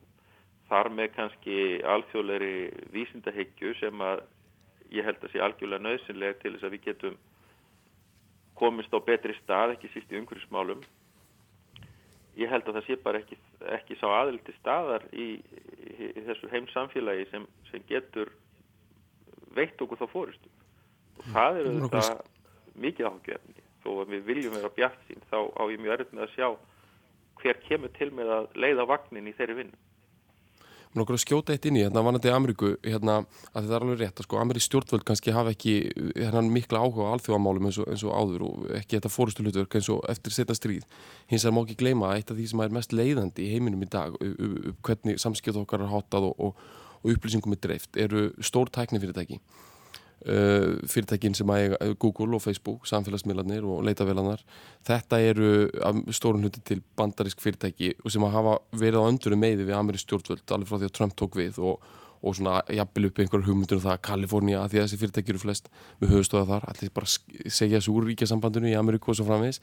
þar með kannski alþjóðlegri vísindahyggju sem að ég held að sé algjörlega nöðsynlega til þess að við getum komist á betri stað, ekki síst í umhverfismálum. Ég held að það sé bara ekki, ekki sá aðildi staðar í, í, í þessu heimsamfélagi sem, sem getur veitt okkur þá fóristu og það er auðvitað mikið áhugjefni að við viljum vera bjart sín þá á ég mjög erfitt með að sjá hver kemur til með að leiða vagnin í þeirri vinnu. Mér okkur að skjóta eitt inn í hérna vanandi Ameríku hérna að þetta er alveg rétt að sko Amerík stjórnvöld kannski hafa ekki hérna mikla áhuga á alþjóðamálum eins, eins og áður og ekki þetta fórustu hlutverk eins og eftir setna stríð. Hins er má ekki gleyma að eitt af því sem er mest leiðandi í heiminum í dag hvernig samskipt okkar er hátað og, og, og upplýsingum er dreift eru stór tæknifyrirtæki Uh, fyrirtækin sem að Google og Facebook, samfélagsmiðlarnir og leitavélanar þetta eru stórun hluti til bandarísk fyrirtæki sem hafa verið á önduru meði við Amerísk stjórnvöld alveg frá því að Trump tók við og, og svona jafnvel upp einhverjum hugmyndur um það að Kalifornia, því að þessi fyrirtæki eru flest með höfustöða þar, allir bara segja þessu úr ríkjasambandinu í Ameríku og svo framvegis.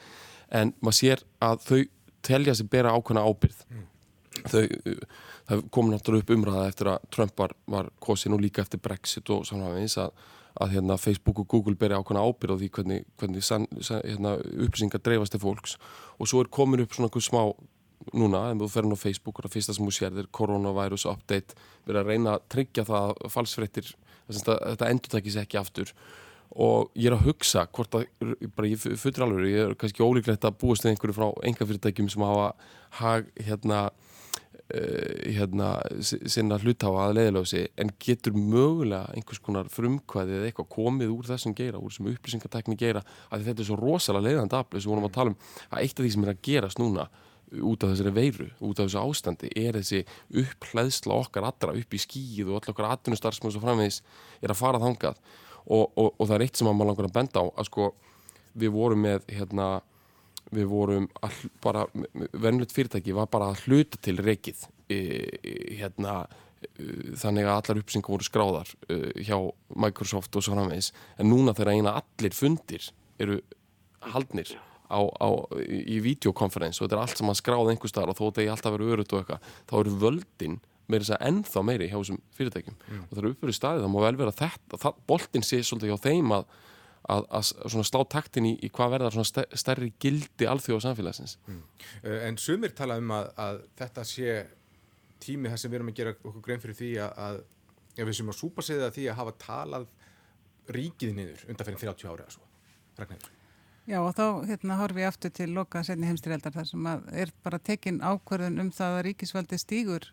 En maður sér að þau telja sig bera ákveðna ábyrð mm. þau, það kom náttúrulega upp umræða eftir að Trump var, var kosin og líka eftir Brexit og samfélagsins að hérna, Facebook og Google beri ákvæmna ábyrð á því hvernig, hvernig san, san, hérna, upplýsingar dreifast til fólks. Og svo er komin upp svona einhver smá núna, en þú fer inn á Facebook og það fyrsta sem þú sér er coronavirus update verið að reyna að tryggja það falsfrettir þetta endur takkis ekki aftur. Og ég er að hugsa hvort að, bara ég fyrir alveg ég er kannski ólíklegt að búast einhverju frá enga fyrirtækjum sem hafa hag, hérna Uh, hérna, sinna hluttáa að leiðilöfsi en getur mögulega einhvers konar frumkvæði eða eitthvað komið úr þessum geira, úr þessum upplýsingatekni geira að þetta er svo rosalega leiðandi aflið sem við vorum að tala um að eitt af því sem er að gerast núna út af þessari veiru, út af þessu ástandi er þessi upplæðsla okkar allra upp í skíð og allar okkar atvinnustarfsmjög og framvegis er að fara þangað. Og, og, og það er eitt sem maður langar að benda á að sko við vorum með hérna við vorum all, bara, vennilega fyrirtæki var bara að hluta til reikið e, e, hérna e, þannig að allar uppsingar voru skráðar e, hjá Microsoft og svo framvegs en núna þegar eina allir fundir eru haldnir á, á, í videokonferens og þetta er allt sem að skráða einhver starf og þó þetta er alltaf verið öruð og eitthvað þá eru völdin meira þess að ennþá meiri hjá þessum fyrirtækjum mm. og það eru uppverið staðið, það má vel vera þetta boltin sé svolítið hjá þeim að að, að slá taktin í, í hvað verðar svona stærri gildi alþjóð samfélagsins mm. Eh, en sumir tala um að, að þetta sé tími þar sem við erum að gera okkur grein fyrir því að, að við sem að súpa sig það því að hafa talað ríkið niður undanferðin 30 ári eða svo. Ragnhildur Já og þá hérna horfum við aftur til loka setni heimstyrjaldar þar sem að er bara tekin ákverðun um það að ríkisvaldi stýgur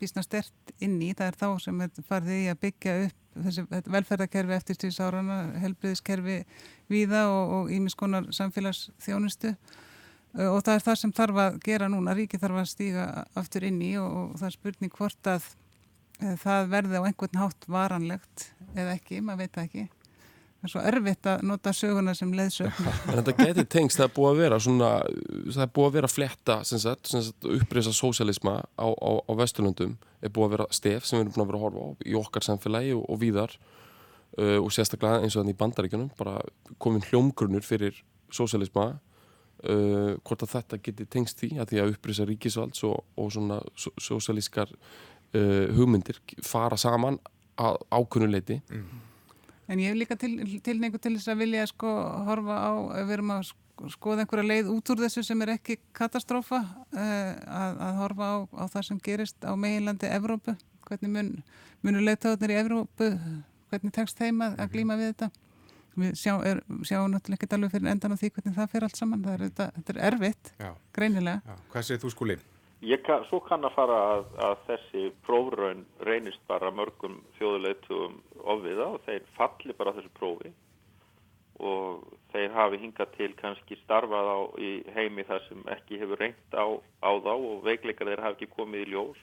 bísna stert inn í, það er þá sem farði í að byggja upp þessi velferðarkerfi eftir stíðsárana, helbriðiskerfi víða og ímiskonar samfélagsþjónustu. Og það er það sem þarf að gera núna, ríki þarf að stíga aftur inn í og, og það er spurning hvort að það verði á einhvern hátt varanlegt eða ekki, maður veit ekki það er svo erfitt að nota söguna sem leðsögn en þetta getur tengst, það er búið að vera svona, það er búið að vera fletta uppreysa sósialisma á, á, á Vesturlundum er búið að vera stef sem við erum búin að vera að horfa á í okkar samfélagi og, og víðar. Uh, og sérstaklega eins og þannig í bandaríkjunum bara komin hljómgrunur fyrir sósialisma uh, hvort að þetta getur tengst því að því að uppreysa ríkisvalds og, og svona sósialískar uh, hugmyndir fara saman á ákunnuleiti mm. En ég hef líka til, tilneingu til þess að vilja sko horfa á, við erum að skoða einhverja leið út úr þessu sem er ekki katastrófa, uh, að, að horfa á, á það sem gerist á meginlandi Evrópu, hvernig mun, munur leiðtáðnir í Evrópu, hvernig tekst þeim að, að glíma við þetta. Við sjá, er, sjáum náttúrulega ekki alveg fyrir endan á því hvernig það fer allt saman, það er, þetta, þetta er erfitt, Já. greinilega. Já. Hvað segir þú skúlið? Kann, svo kann að fara að, að þessi prófraun reynist bara mörgum þjóðuleitum ofviða og þeir falli bara þessu prófi og þeir hafi hingað til kannski starfað á í heimi þar sem ekki hefur reynt á, á þá og veikleikar þeir hafi ekki komið í ljós.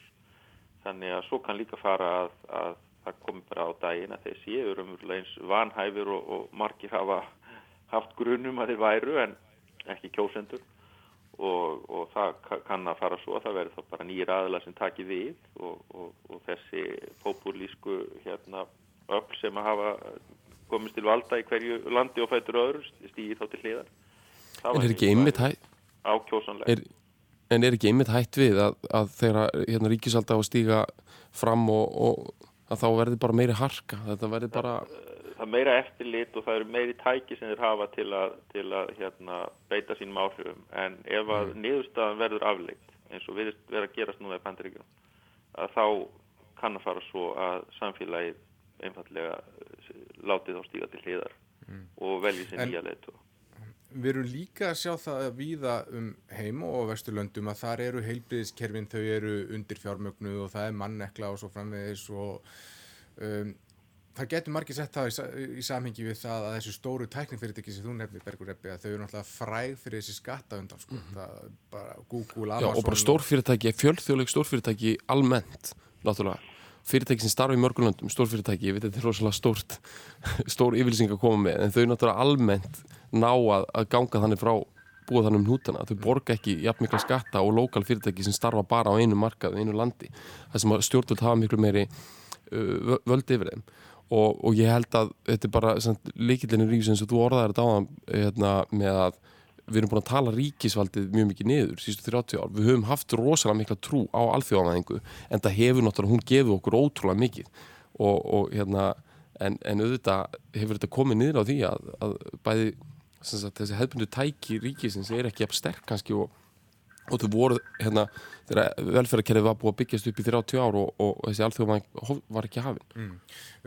Þannig að svo kann líka fara að, að það komi bara á daginn að þeir séu umverulega eins vanhæfur og, og margir hafa haft grunum að þeir væru en ekki kjósendur og, og það kann að fara svo að það verður þá bara nýjir aðla sem taki við og, og, og þessi populísku hérna öll sem að hafa komist til valda í hverju landi og fættur öðru stýði þá til hliðar. En er ekki einmitt hætt ákjósanlega En er ekki einmitt hætt við að, að þeirra hérna, ríkisalda á að stíga fram og að þá verður bara meiri harka? Þetta verður bara það er meira eftirlit og það eru meiri tæki sem þeir hafa til að, til að hérna, beita sínum áhrifum. En ef að niðurstaðan verður afleitt eins og við verðum að gerast núna í Bandaríkjum að þá kann að fara svo að samfélagið einfallega eh, látið þá stíga til hliðar og velji sér nýja leitu. Við erum líka að sjá það víða um heim og á vesturlöndum að þar eru heilbriðiskerfin, þau eru undir fjármögnuð og það er mannekla og svo framvegis og um, það getur margir sett það í, í samhengi við það að þessu stóru tæknifyrirtæki sem þú nefnir Bergur Reppi að þau eru náttúrulega fræð fyrir þessi skatta undan sko. það er bara Google, Já, Amazon og bara stórfyrirtæki, fjölþjóðleg stórfyrirtæki almennt, náttúrulega. Fyrirtæki sem starfa í mörgulöndum, stórfyrirtæki ég veit þetta er rosalega stórt stór yfirlýsing að koma með, en þau náttúrulega almennt ná að, að ganga þannig frá búa þannig um hnútana, þau borga ekki jafn mikla skatta og lokal fyrirtæki sem starfa bara á einu markað, einu landi það sem stjórnvöld hafa miklu meiri uh, vö- völd yfir þeim og, og ég held að þetta er bara líkillinu ríkis eins og þú orðaðir þetta á hérna, með að við erum búin að tala ríkisvaldið mjög mikið niður sístu 30 ár, við höfum haft rosalega mikla trú á alþjóðanæðingu en það hefur náttúrulega, hún gefur okkur ótrúlega mikið. Og, og hérna en, en auðvitað hefur þetta komið niður á því að, að bæði sagt, þessi hefðbundu tæki ríkisins er ekki jafn sterk kannski og, og þau voru hérna þegar velferðarkerfið var búið að byggjast upp í 30 ár og, og þessi alþjóðanæðing var ekki hafin mm.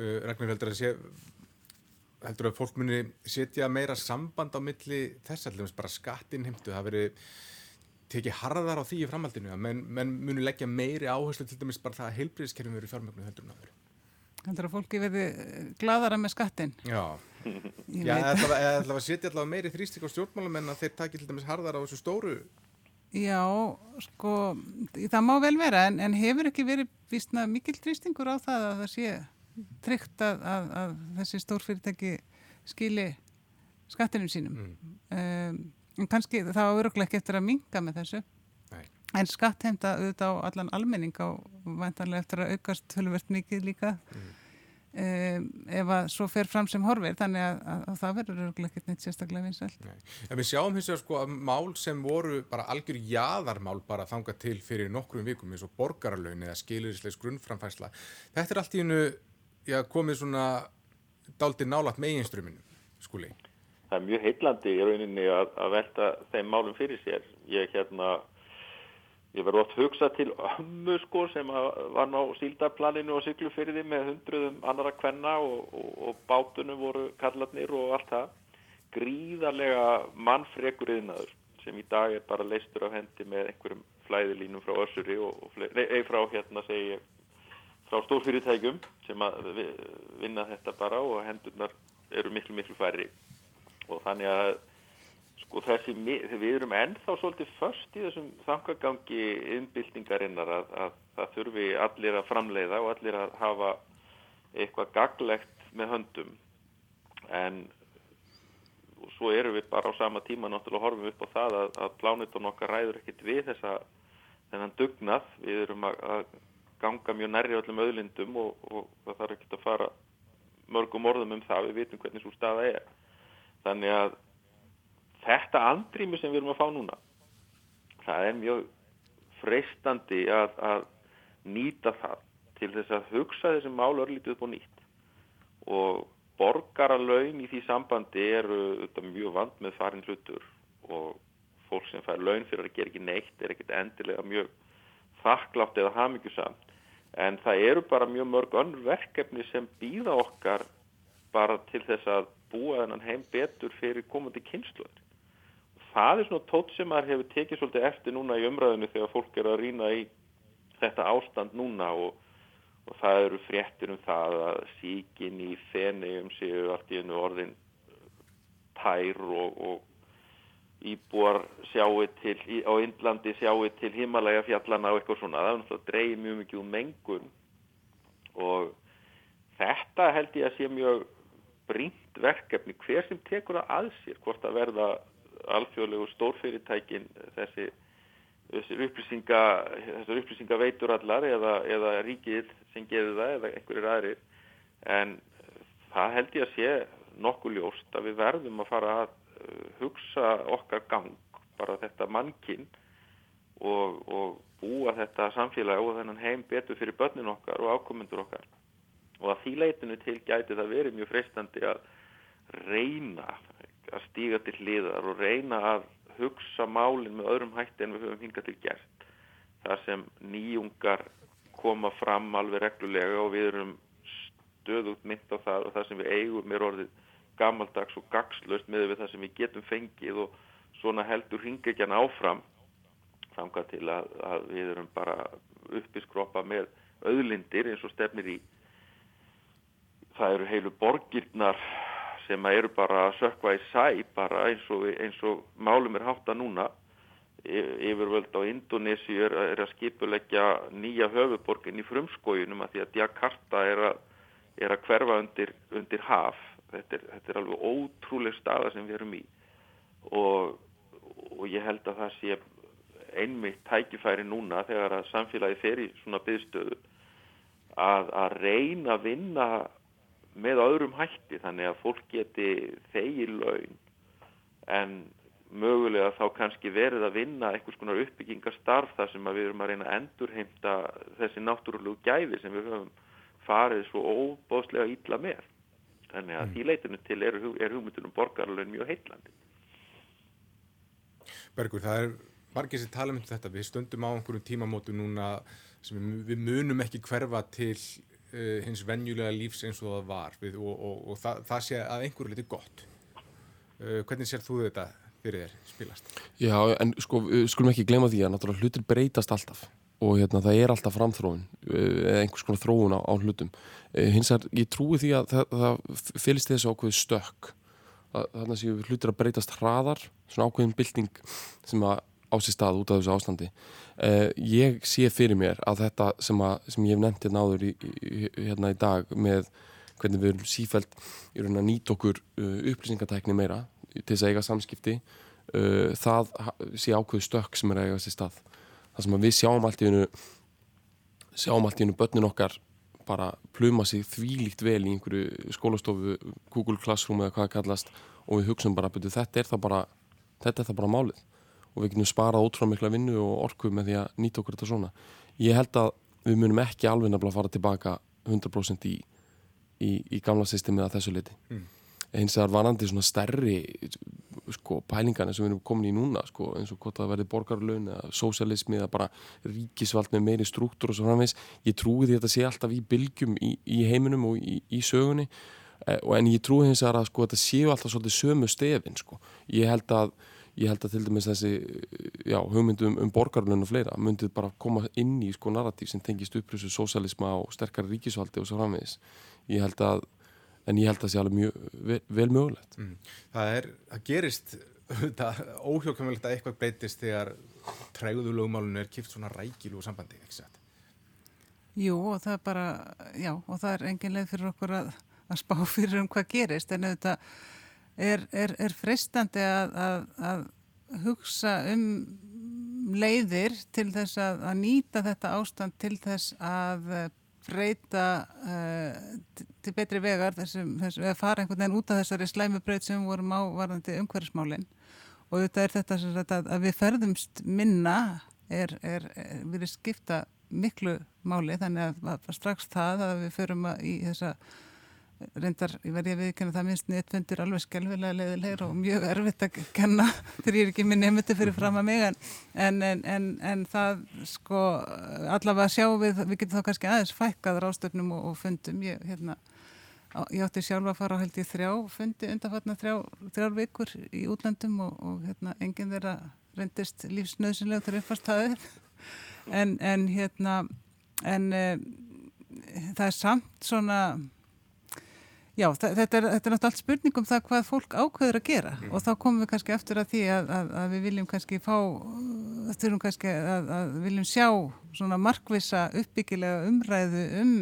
uh, Ragnar heldur að sé heldur að fólk muni setja meira samband á milli þess allir bara skattinheimtu, það veri tekið harðar á því í framhaldinu að menn, menn muni leggja meiri áherslu til dæmis bara það að heilbriðiskerfum verið fjármögnu heldur en aður Heldur að fólki verði gladara með skattin? Já, Ég ætla að setja allavega meiri þrýstik á stjórnmálum en að þeir taki til dæmis harðar á þessu stóru Já, sko, það má vel vera en, en hefur ekki verið vísna mikil trýstingur á það að það sé tryggt að, að, að þessi stórfyrirtæki skili skattinum sínum. Um, en kannski það á öruglega ekki eftir að minga með þessu. Nei. En skattheimta auðvitað á allan almenning á vantanlega eftir að aukast tölvert mikið líka um, ef að svo fer fram sem horfir þannig að, að, að það verður öruglega ekkert neitt sérstaklega vinsælt. Nei. En við sjáum hins vegar sko að mál sem voru bara algjör jaðarmál bara þanga til fyrir nokkrum vikum eins og borgaralaun eða skilirisleis grunnframfæsla. Þetta er allt í hennu komið svona dálítið nálat meginströminu, skuli. það er mjög heillandi í rauninni að, að velta þeim málum fyrir sér. Ég hérna, ég verði oft hugsa til ömmu sko sem var ná síldarplaninu og syklufyrði með hundruðum annara kvenna og, og, og bátunum voru kallarnir og allt það. Gríðarlega mannfrekur yðnaður sem í dag er bara leistur af hendi með einhverjum flæðilínum frá össuri og, og nei, frá hérna segi ég frá stórfyrirtækjum sem að vi- vinna þetta bara og hendurnar eru miklu miklu færri og þannig að sko þessi, við erum ennþá svolítið först í þessum þangagangi innbyltingarinnar að, að það þurfi allir að framleiða og allir að hafa eitthvað gaglegt með höndum. En svo erum við bara á sama tíma náttúrulega horfum við upp á það að, að plánetun okkar ræður ekkit við þessa þennan dugnað, við erum að, að ganga mjög nærri öllum auðlindum og, og það þarf ekkit að fara mörgum orðum um það, við vitum hvernig svo staða er. Þannig að þetta andrými sem við erum að fá núna það er mjög freistandi að, að nýta það til þess að hugsa þessi mál örlítið upp og nýtt og borgaralaun í því sambandi eru þetta mjög vand með farin hlutur og fólk sem fær laun fyrir að gera ekki neitt er ekkit endilega mjög þakklátt eða hamingjusamt en það eru bara mjög mörg önnur verkefni sem býða okkar bara til þess að búa þennan heim betur fyrir komandi kynsluður. Það er svona tótt sem maður hefur tekið svolítið eftir núna í umræðinu þegar fólk er að rýna í þetta ástand núna og, og það eru fréttir um það að síkin í fennium séu allt í einu orðin tær og, og íbúar sjáu til, á Indlandi sjáu til himalæga fjallana og eitthvað svona. Það er náttúrulega dreigð mjög mikið um mengun og þetta held ég að sé mjög brínt verkefni hver sem tekur það að sér hvort að verða alþjóðlegu stórfyrirtækin þessi, þessi upplýsinga þessar upplýsinga veitur allar eða, eða ríkið sem gerir það eða einhverjir aðrir. En það held ég að sé nokkuð ljóst að við verðum að fara að uh, hugsa okkar gang bara þetta mannkinn og, og búa þetta samfélag og þennan heim betur fyrir börnin okkar og ákomendur okkar. Og að því leitinu til gæti það verið mjög freistandi að reyna að stíga til hliðar og reyna að hugsa málinn með öðrum hætti en við höfum hingað til gert. Þar sem nýjungar koma fram alveg reglulega og við erum stöðugt mynd á það og það sem við eigum er orðið gammaldags og gagslöst með við það sem við getum fengið og svona heldur hringekjan áfram þanga til að, að við erum bara uppiskroppa með auðlindir eins og stefnir í það eru heilu borgirnar sem eru bara að sökva í sæ bara eins og, eins og málum er hátta núna. Yfirvöld á Indonési er, er að skipuleggja nýja höfuborgin í frumskójunum að því að Jakarta er að, er að hverfa undir, undir haf. Þetta er, þetta er alveg ótrúleg staða sem við erum í. Og, og ég held að það sé einmitt tækifæri núna þegar að samfélagi fer í svona byggstöðu að, að reyna að vinna með öðrum hætti þannig að fólk geti þegi laun en mögulega þá kannski verið að vinna einhvers konar uppbyggingastarf þar sem við erum að reyna að endurheimta þessi náttúrulegu gæfi sem við höfum farið svo óbóðslega ítla með. Þannig að mm. því leitinu til er, er hugmyndunum borgarlun mjög heitlandi. Bergur, það er margir sem tala um þetta. Við stöndum á einhverjum tímamótu núna sem við munum ekki hverfa til uh, hins venjulega lífs eins og það var við, og, og, og það, það sé að einhverju liti gott. Uh, hvernig sér þú þetta fyrir þér spilast? Já, en sko, skulum ekki glema því að náttúrulega hlutir breytast alltaf og hérna það er alltaf framþróun eh, eða einhvers konar þróun á, á hlutum hins vegar, ég trúi því að það, það fylgst þessu ákveðu stökk þannig að hlutir að breytast hraðar svona ákveðin bylting sem að á sér stað út af þessu ástandi. Eh, ég sé fyrir mér að þetta sem, að, sem ég hef nefnt hérna áður í, í, hérna í dag með hvernig við erum sífælt í raun að nýta okkur uh, upplýsingatækni meira til þess að eiga samskipti uh, það sé ákveðu stökk sem er að eiga sér stað. Það sem við sjáum allt í hennu sjáum allt í hennu börnin okkar bara pluma sig þvílíkt vel í einhverju skólastofu Google Classroom eða hvað það kallast og við hugsaum bara betur þetta er það bara þetta er það bara málið og við getum sparað ótrúlega mikla vinnu og orku með því að nýta okkur þetta svona. Ég held að við munum ekki alveg nefnilega fara tilbaka 100% í, í, í gamla systemið að þessu liti mm. Eins og það er vanandi svona stærri sko, pælingarnir sem við erum komin í núna sko, eins og hvort það verði borgarlaun eða sósialismi eða bara ríkisvald með meiri struktúr og svo framvegs ég trúi því að þetta sé alltaf í bylgjum í, í heiminum og í, í sögunni. Eh, en ég trúi hins að sko, þetta séu alltaf svolítið sömu stefin sko. ég held að ég held að til dæmis þessi já, hugmyndum um borgarlun og fleira myndið bara koma inn í sko narratív sem tengist upplýsu sósialisma og sterkari ríkisvaldi og svo framvegis. Ég held að en ég held að það sé alveg mjög vel, vel mögulegt. Mm. það, er, það gerist óhjókvæmilegt að eitthvað breytist þegar træguðu lögmálun er kipt svona rækilu sambandi, ekki sætt Jú, og það er bara já, og það er engin leið fyrir okkur að, að spá fyrir um hvað gerist en auðvitað er, er, er freistandi að, að, að hugsa um leiðir til þess að nýta þetta ástand til þess að breyta uh, til betri vegar þessum, þessum, eða fara einhvern veginn út af þessari slæmubraut sem vorum á varðandi umhverfsmálinn og þetta er þetta að, að við ferðumst minna er, er, er við erum skipta miklu máli þannig að, að strax það að við förum í þessa reyndar, ég verði að viðkynna það minnst netfundur alveg skelvilega leiðilegur og mjög erfitt að kenna þegar ég er ekki minn nefndi fyrir fram að mig en, en, en, en það sko allavega sjá við, við getum þá kannski aðeins fækkað rástöfnum og, og fundum. Ég, hérna, ég átti sjálfa að fara á held í þrjá fundi undanfatna þrjá, þrjár vikur í útlandum og, og hérna, enginn þeirra reyndist lífsnöðsynlega til uppfastæðið en hérna en e, það er samt svona Já, þetta er, þetta er náttúrulega allt spurningum það hvað fólk ákveður að gera mm. og þá komum við kannski eftir að því að, að, að við viljum kannski fá, þurfum kannski að, að viljum sjá svona markvisa uppbyggilega umræðu um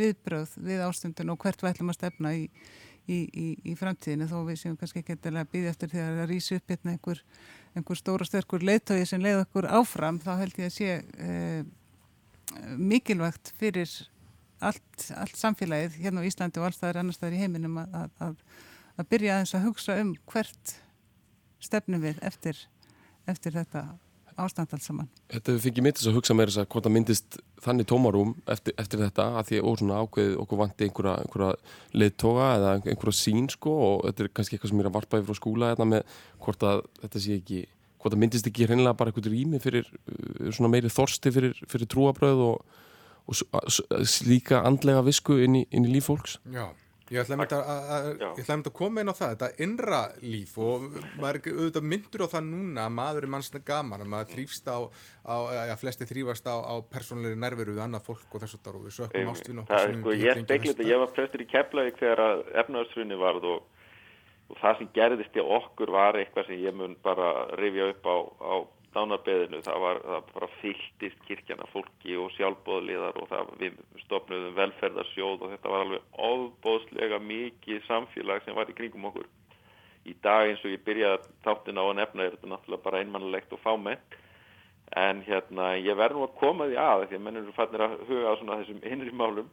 viðbröð við ástundin og hvert við ætlum að stefna í, í, í, í framtíðinu þó við séum kannski ekki að býða eftir því að rýsa upp hérna einhver, einhver stóra störkur leiðtói sem leiða okkur áfram þá held ég að sé eh, mikilvægt fyrir allt, allt samfélagið hérna á Íslandi og allstaðar annar staðar í heiminum að, að, að byrja aðeins að hugsa um hvert stefnum við eftir, eftir þetta ástand alls saman. Þetta hefur fengið þess að hugsa meira þess að hvort það myndist þannig tómarum eftir, eftir þetta að því að svona ákveðið okkur vanti einhverja, einhverja leittoga eða einhverja sín sko og þetta er kannski eitthvað sem er að varpa yfir á skúla þetta með hvort að þetta sé ekki hvort það myndist ekki hreinlega bara eitthvað rými fyrir uh, svona meiri þorsti fyrir, fyrir trúabröð og, og slíka andlega visku inn í, inn í líf fólks. Já. Ég ætlaði að, að koma inn á það, þetta innra líf og maður er auðvitað myndur á það núna að maður er mannsna gaman, að maður þrýfst á, á að flesti þrýfast á, á persónleiri nærveru við annað fólk og þessu þar og við sökum ástfinn og það er sko, ég spekla þetta, ég var prestur í Keflavík þegar efnaðarsrunni varð og, og það sem gerðist í okkur var eitthvað sem ég mun bara rifja upp á, á dánarbeðinu, það var, það bara fylltist kirkjana fólki og sjálfbóðliðar og það, við stopnum velferðarsjóð og þetta var alveg ofbóðslega mikið samfélag sem var í kringum okkur. Í dag eins og ég byrjaði þáttin á að nefna er þetta náttúrulega bara einmannlegt og fámenn en hérna ég verð nú að koma því að því að mennur fannir að huga á svona þessum innri málum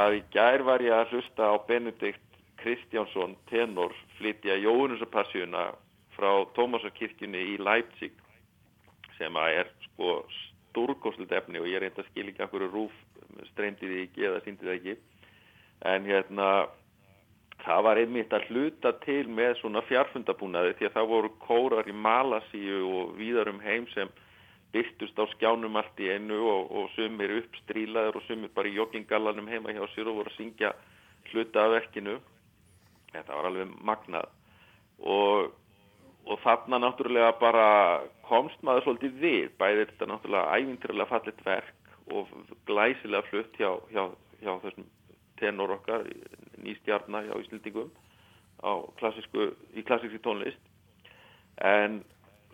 að í gær var ég að hlusta á Benedikt Kristjánsson tenor flytja Jónusapassjuna frá Tómasarkirkjunni í Leipzig sem að er sko stórkoslut efni og ég er eitthvað skil ekki að hverju rúf streymdi því ekki eða síndi það ekki. En hérna það var einmitt að hluta til með svona fjarfundabúnaði því að það voru kórar í Malasíu og víðarum heim sem byrtust á skjánum allt í einu og, og sumir uppstrílaður og sumir bara í joggingallanum heima hjá sér og voru að syngja hluta af verkinu. Þetta var alveg magnað. Og og þarna náttúrulega bara komst maður svolítið við, bæðir þetta náttúrulega ævintrilega fallit verk og glæsilega flutt hjá, hjá, hjá þessum tenor okkar, nýstjarnar hjá Íslandingum í klassíski tónlist. En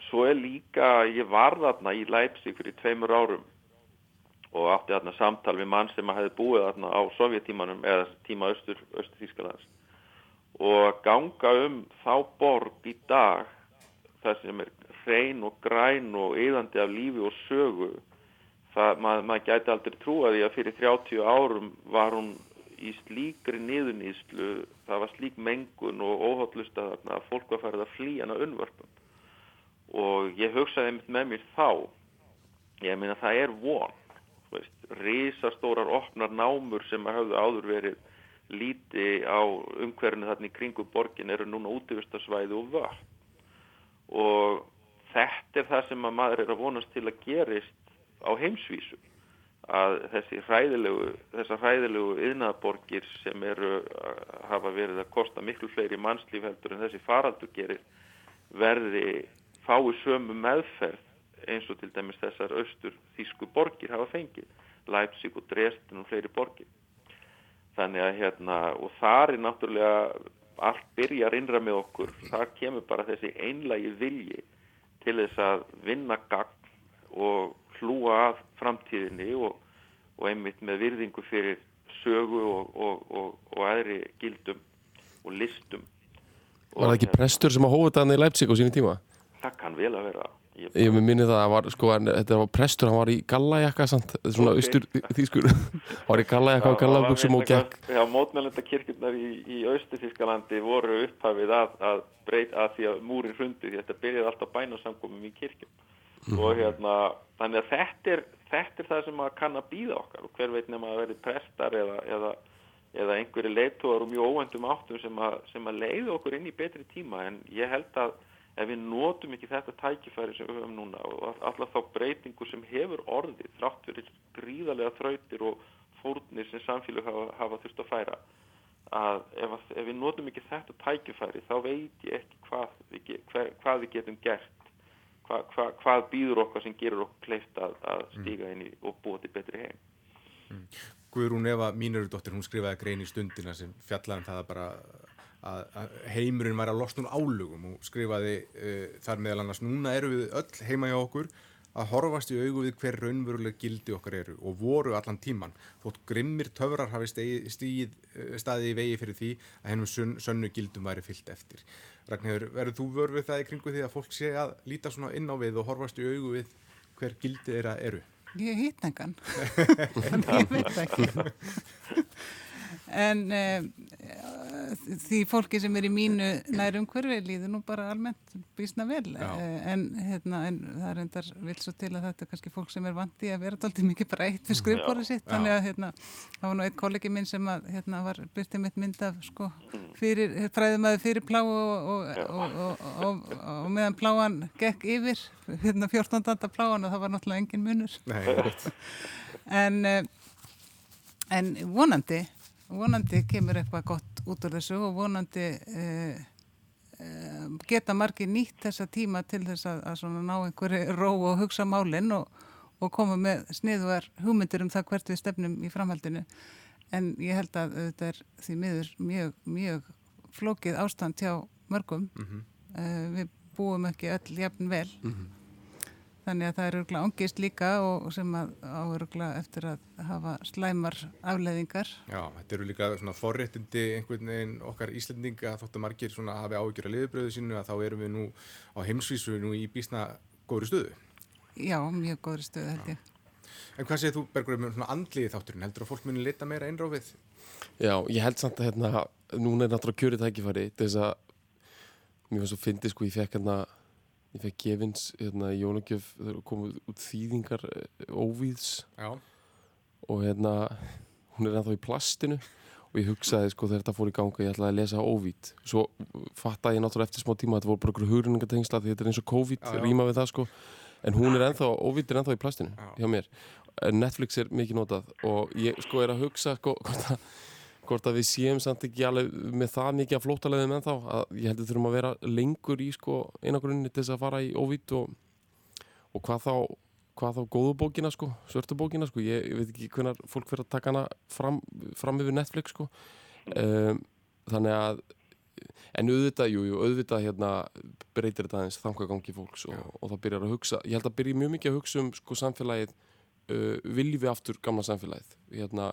svo er líka, ég var þarna í Leipzig fyrir tveimur árum og átti þarna samtal við mann sem hefði búið þarna á sovjetímanum eða tíma Östur, Þískalands og ganga um þá borg í dag það sem er hrein og græn og yðandi af lífi og sögu það, mað, maður gæti aldrei trúa því að fyrir 30 árum var hún í slíkri niðuníslu það var slík mengun og óhaldlust að fólk var farið að flýja hana unnvörpum. Og ég hugsaði með mér þá ég meina það er von risastórar opnar námur sem hafðu áður verið líti á umhverfinu þarna í kringu borgin eru núna útvistarsvæði og vörð og þetta er það sem að maður er að vonast til að gerist á heimsvísu. Að þessi hræðilegu þessar hræðilegu yðnaðborgir sem eru að hafa verið að kosta miklu fleiri mannslíf heldur en þessi faraldur gerir verði fái sömu meðferð eins og til dæmis þessar austur þýsku borgir hafa fengið Leipzig og Dresden og fleiri borgir. Þannig að hérna og þar er náttúrulega allt byrjar innra með okkur þar kemur bara þessi einlægi vilji til þess að vinna gagn og hlúa að framtíðinni og, og einmitt með virðingu fyrir sögu og, og, og aðri gildum og listum Var það ekki prestur sem að hóða þetta í Leipzig á sínu tíma? Það kann vel að vera Ég, ég minni það að var, sko, þetta var prestur, hann var í gallajakka samt, svona okay. austur þýskur var í gallajakka og gallabuksum og gekk Já, mótmælenda kirkurnar í, í austur Þýskalandi voru upphafið að, að breyta að því að múrin hrundi því þetta byrjaði alltaf bænasamkomum í kirkjum mm. og hérna, þannig að þetta er, þetta er það sem að kann að býða okkar og hver veit nefn að verði prestar eða, eða, eða einhverju leittóðar og mjög óvendum áttum sem að, sem að leiða okkur inn í betri tíma en ég held að ef við notum ekki þetta tækifæri sem við höfum núna og alltaf þá breytingu sem hefur orðið þrátt fyrir gríðarlega þrautir og fórnir sem samfélag hafa, hafa þurft að færa að ef, ef við notum ekki þetta tækifæri þá veit ég ekki hvað við, hver, hvað við getum gert hva, hva, hvað býður okkar sem gerur okkur kleift að, að stíga inn í og búa til betri heim mm. Guðrún Eva Mínurudóttir, hún skrifaði grein í stundina sem fjallaðum það bara að, heimurinn væri að losna úr álugum og skrifaði uh, þar meðal annars núna eru við öll heima hjá okkur að horfast í augu við hver raunveruleg gildi okkar eru og voru allan tíman þótt grimmir töfrar hafi stíð, uh, staði í vegi fyrir því að hennum sönnu gildum væri fyllt eftir. Ragnhjörður, verður þú vörfið það í kringu því að fólk sé að líta svona inn á við og horfast í augu við hver gildi þeirra eru? Ég engan. Þannig ég veit ekki en uh, því fólki sem er í mínu nærum hverfi líður nú bara almennt bísna vel. Eh, en, hérna, en það er endar vil svo til að þetta er kannski fólk sem er vandi að vera dálítið mikið bara eitt við skrifbóri sitt Já. þannig að hérna, það var nú eitt kollegi minn sem að hérna var byrtið mitt mynd af sko fyrir, fræðumæði fyrir plá og, og, og, og, meðan pláan gekk yfir hérna 14. danda pláan og það var náttúrulega engin munur Nei, en, eh, en vonandi vonandi kemur eitthvað gott út úr þessu og vonandi uh, uh, geta margir nýtt þessa tíma til þess að, að ná einhverju ró og hugsa málinn og, og koma með sniðuar hugmyndir um það hvert við stefnum í framhaldinu. En ég held að þetta er því miður mjög, mjög flókið ástand hjá mörgum. Mhm. uh, við búum ekki öll jafn vel þannig að það er örgulega angist líka og sem að áörgulega eftir að hafa slæmar afleðingar Já, þetta eru líka svona forréttindi einhvern veginn okkar Íslendinga þótt að margir svona hafi áhyggjur að liðbröðu sínu að þá erum við nú á heimsvísu nú í bísna góðri stöðu. já, mjög góðri stöð held ég En hvað segir þú, Bergur, um svona andliði þátturinn? Heldur að fólk muni lita meira einrófið? Já, ég held samt að hérna, núna er náttúrulega kjörið tækifæri til þess að mér var svo fyndið sko, ég fekk hérna ég fekk gefins hérna þegar komið út þýðingar eh, óvíðs. Já. og hérna hún er ennþá í plastinu. Og ég hugsaði sko þegar þetta fór í ganga ég ætlaði að lesa óvíð svo fattaði ég náttúrulega eftir smá tíma að þetta voru bara okkur hugruningatengsla því þetta er eins og COVID, Já, rýma við það sko. En hún er ennþá, óvíð er ennþá í plastinu Já. hjá mér. Netflix er mikið notað. Og ég sko er að hugsa sko hvort að, hvort að við séum samt ekki alveg með það mikið af flóttalegðum ennþá að ég heldur þurfum að vera lengur í sko einagrunni til þess að fara í óvíð og, og hvað þá hvað þá góðu bókina sko, svörtu bókina sko. Ég, ég veit ekki hvernig fólk fyrir að taka hana fram, fram yfir Netflix sko. Um, þannig að en auðvitað, jú, jú, auðvitað hérna breytir þetta aðeins þangagangi fólks og, og það byrjar að hugsa, ég held að byrja mjög mikið að hugsa um sko samfélagið uh, viljum við aftur gamla samfélagið? Hérna,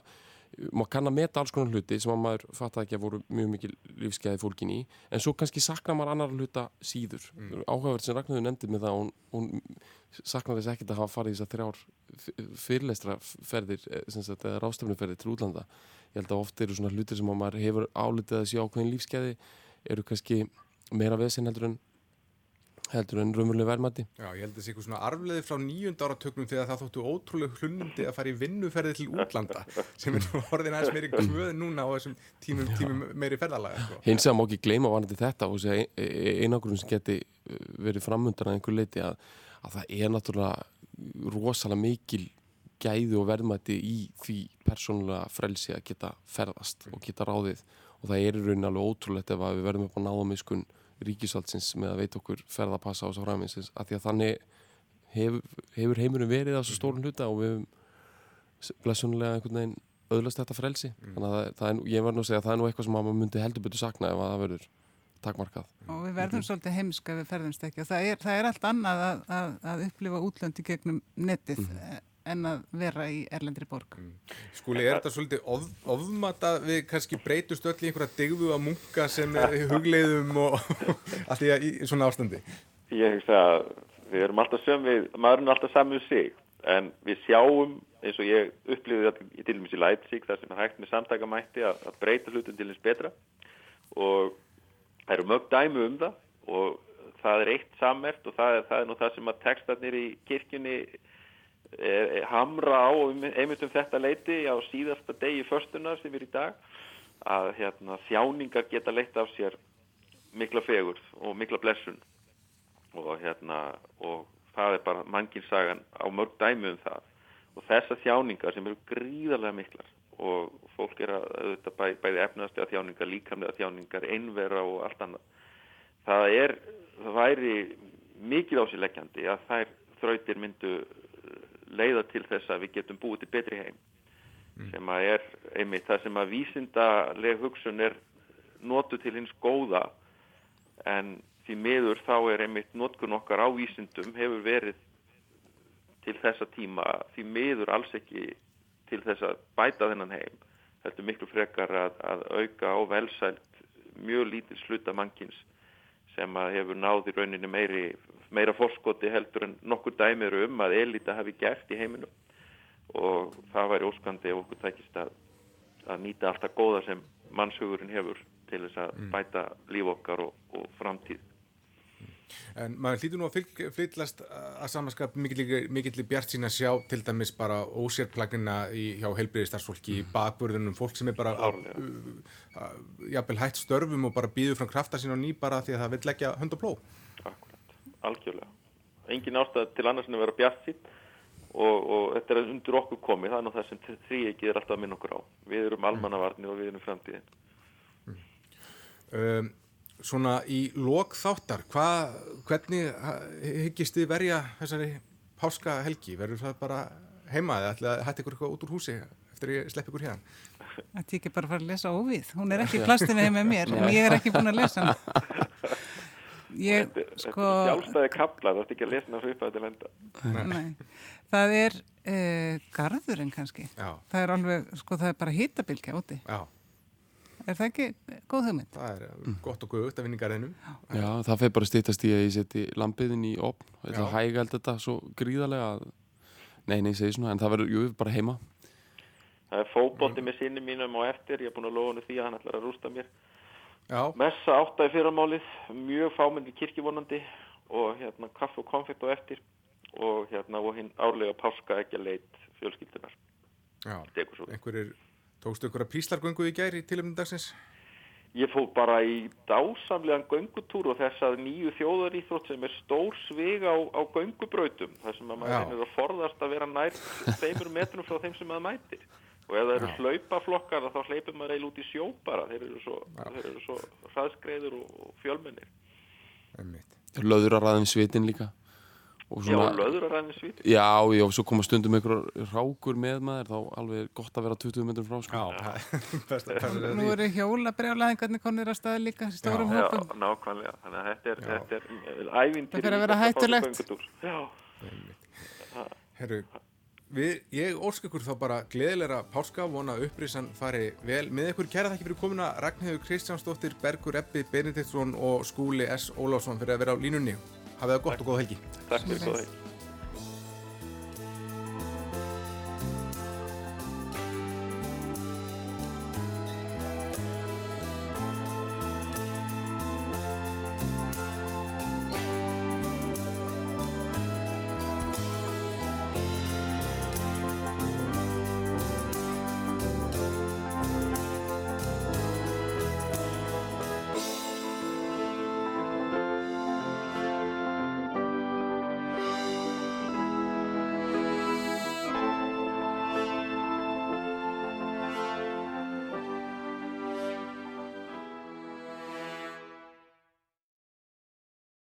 maður kann að meta alls konar hluti sem að maður fatta ekki að voru mjög mikil lífskeiði fólkin í, en svo kannski saknar maður annar hluta síður mm. áhugavert sem Ragnarður nefndi með það hún, hún saknar þess ekkert að hafa farið í þessar þrjár fyrirleistra ferðir eða rástefnuferðir til útlanda ég held að oft eru svona hlutir sem að maður hefur álitið að sjá ákveðin lífskeiði eru kannski meira vesen heldur en heldur en raunveruleg verðmætti Já, ég held að það sé eitthvað svona arfleði frá nýjunda áratöknum þegar það þóttu ótrúlega hlunnindi að fara í vinnuferði til útlanda sem er orðin aðeins meiri kvöð núna á þessum tímum, tímum meiri ferðalaga sko. hins vegar má ekki gleyma varandi þetta og segja einangrun sem geti uh, verið framundan að einhver leiti að, að það er náttúrulega rosalega mikil gæði og verðmætti í því persónulega frelsi að geta ferðast og geta ráðið. Og það er í raunin alveg ótrúlegt ef að við verðum upp á náðamiskun ríkisvaldsins með að veita okkur ferðapassa á þess að framins að því að þannig hefur, hefur heimurinn verið á svo stórun hluta og við hefum blessunlega einhvern veginn öðlast þetta frelsi. Þannig að það, það er, ég var nú að segja að það er nú eitthvað sem maður myndi heldur betur sakna ef að það verður takmarkað. Og við verðum svolítið heimska ef við ferðumst ekki. Og það er, það er allt annað að, að, að upplifa útlöndi gegnum netið. Mm. En að vera í erlendri borg. Skúli, er þetta svolítið of, ofmata við kannski breytust öll í einhverja digðu að munka sem er í hugleiðum og allt í, í svona ástandi? Ég hugsa að við erum alltaf söm við, maðurinn er alltaf saman við sig en við sjáum eins og ég upplifði þetta í til dæmis í Leipzig þar sem er hægt með samtakamætti að, að breyta hlutum til eins betra. Og það eru mörg dæmi um það og það er eitt sammert og það er, það er nú það sem að textarnir í kirkjunni er hamra á einmitt um þetta leiti á síðasta degi förstunar sem er í dag að hérna, þjáningar geta leitt af sér mikla fegur og mikla blessun. Og hérna og það er bara mannkinsagan á mörg dæmi um það. Og þessar þjáningar sem eru gríðarlega miklar og fólk er að auðvitað bæ, bæði efnastega þjáningar, líkamlega þjáningar, einvera og allt annað. Það er, það væri mikið ásileggjandi að þær þrautir myndu leiða til þess að við getum búið til betri heim. Sem að er einmitt það sem að vísindaleg hugsun er notu til hins góða. En því miður þá er einmitt notkun okkar á vísindum hefur verið til þessa tíma því miður alls ekki til þess að bæta þennan heim þetta er miklu frekar að, að auka á velsælt mjög lítil sluta mannkins sem að hefur náð í rauninni meiri, meira fórskoti heldur en nokkur dæmir um að elita hafi gert í heiminum og það væri óskandi ef okkur tækist að, að nýta allt það góða sem mannshugurinn hefur til þess að bæta líf okkar og, og framtíð. En maður hlýtur nú að flytlast að samanskap mikill, mikill bjart sín að sjá til dæmis bara ósérplagina í, hjá heilbriði starfsfólki í bakburðunum, fólk sem er bara uh, uh, jafnvel hætt störfum og bara býður fram krafta sín á ný bara því að það vil leggja hönd og pló. Akkurat, algjörlega. Engin ástæð til annars en að vera bjart sín og, og þetta er undir okkur komið, það er nú það sem því ekki er alltaf að minna okkur á. Við erum almannavarni og við erum framtíðin. Um, svona í lok þáttar, hva, hvernig hyggist þið verja þessari páska helgi? Verður það bara heima eða ætlaði að hætti ykkur eitthvað út úr húsi eftir að ég slepp ykkur hérna? Þetta ég ekki bara að fara að lesa óvið. Hún er ekki í plastinu heim með mér og ég er ekki búin að lesa hann. Ég, Þetta, þetta sko, er sjálfstæði kapla, það er ekki að lesa ná svipaði til enda. nei, það er uh, garðurinn kannski. Já, Það er alveg, sko, það er bara hitabilgja úti. já, Er það ekki góð hugmynd? það er mm. gott og guðut að vinna í garðinum. Já, það fyrir bara að stýttast í að ég seti lampiðin í opn þetta hæga held þetta svo gríðarlega að Nei, nei, segi svona, en það verður, jú, bara heima Það er fótbolti með sinni mínum og eftir, ég er búin að lofa henni því að hann ætlar að rústa mér. Já, Messa átta í fyrramálið, mjög fámenni kirkjuvonandi og hérna kaffe og konfekt og eftir og hérna og hinn árlega páska ekki að leit fjölskyldunar. já, Tekur svo. einhverjir, tókstu ykkur að píslargöngu í gæri í tilumni dagsins? Ég fór bara í dásamlegan göngutúr og þess að nýju þjóðaríþrótt sem er stór svig á, á göngubrautum þar sem að maður reynir að forðast að vera nær tveimur metrum frá þeim sem maður mætir. Og ef það eru hlaupaflokkar þá hleypur maður eiginlega út í sjó bara. Þeir eru svo, þeir eru svo hraðskreiður og, og fjölmennir. Einmitt. Löðuraræðin svitin líka Já, svona, löður að ræðin svít já, já, og svo koma stundum einhver rákur með maður, þá alveg gott að vera 20 metrum frá, sko. Já, það er best að passa Nú eru hjólabrjálæðingarnir konir að staða líka stórum Já, hópum. nákvæmlega, þannig að þetta er, Já. þetta er ævintýri Það fer að vera hættulegt. Já, Herru, við, ég ósk ykkur þá bara gleðilegra páska, vona að upprisan fari vel með ykkur kæra þakki fyrir komuna Ragnhildur Kristjánsdóttir, Bergur Eppi, Benediktsson og Skúli S. Ólásson fyrir að vera á línunni. Hafið það gott og góð helgi. takk fyrir góða helgi.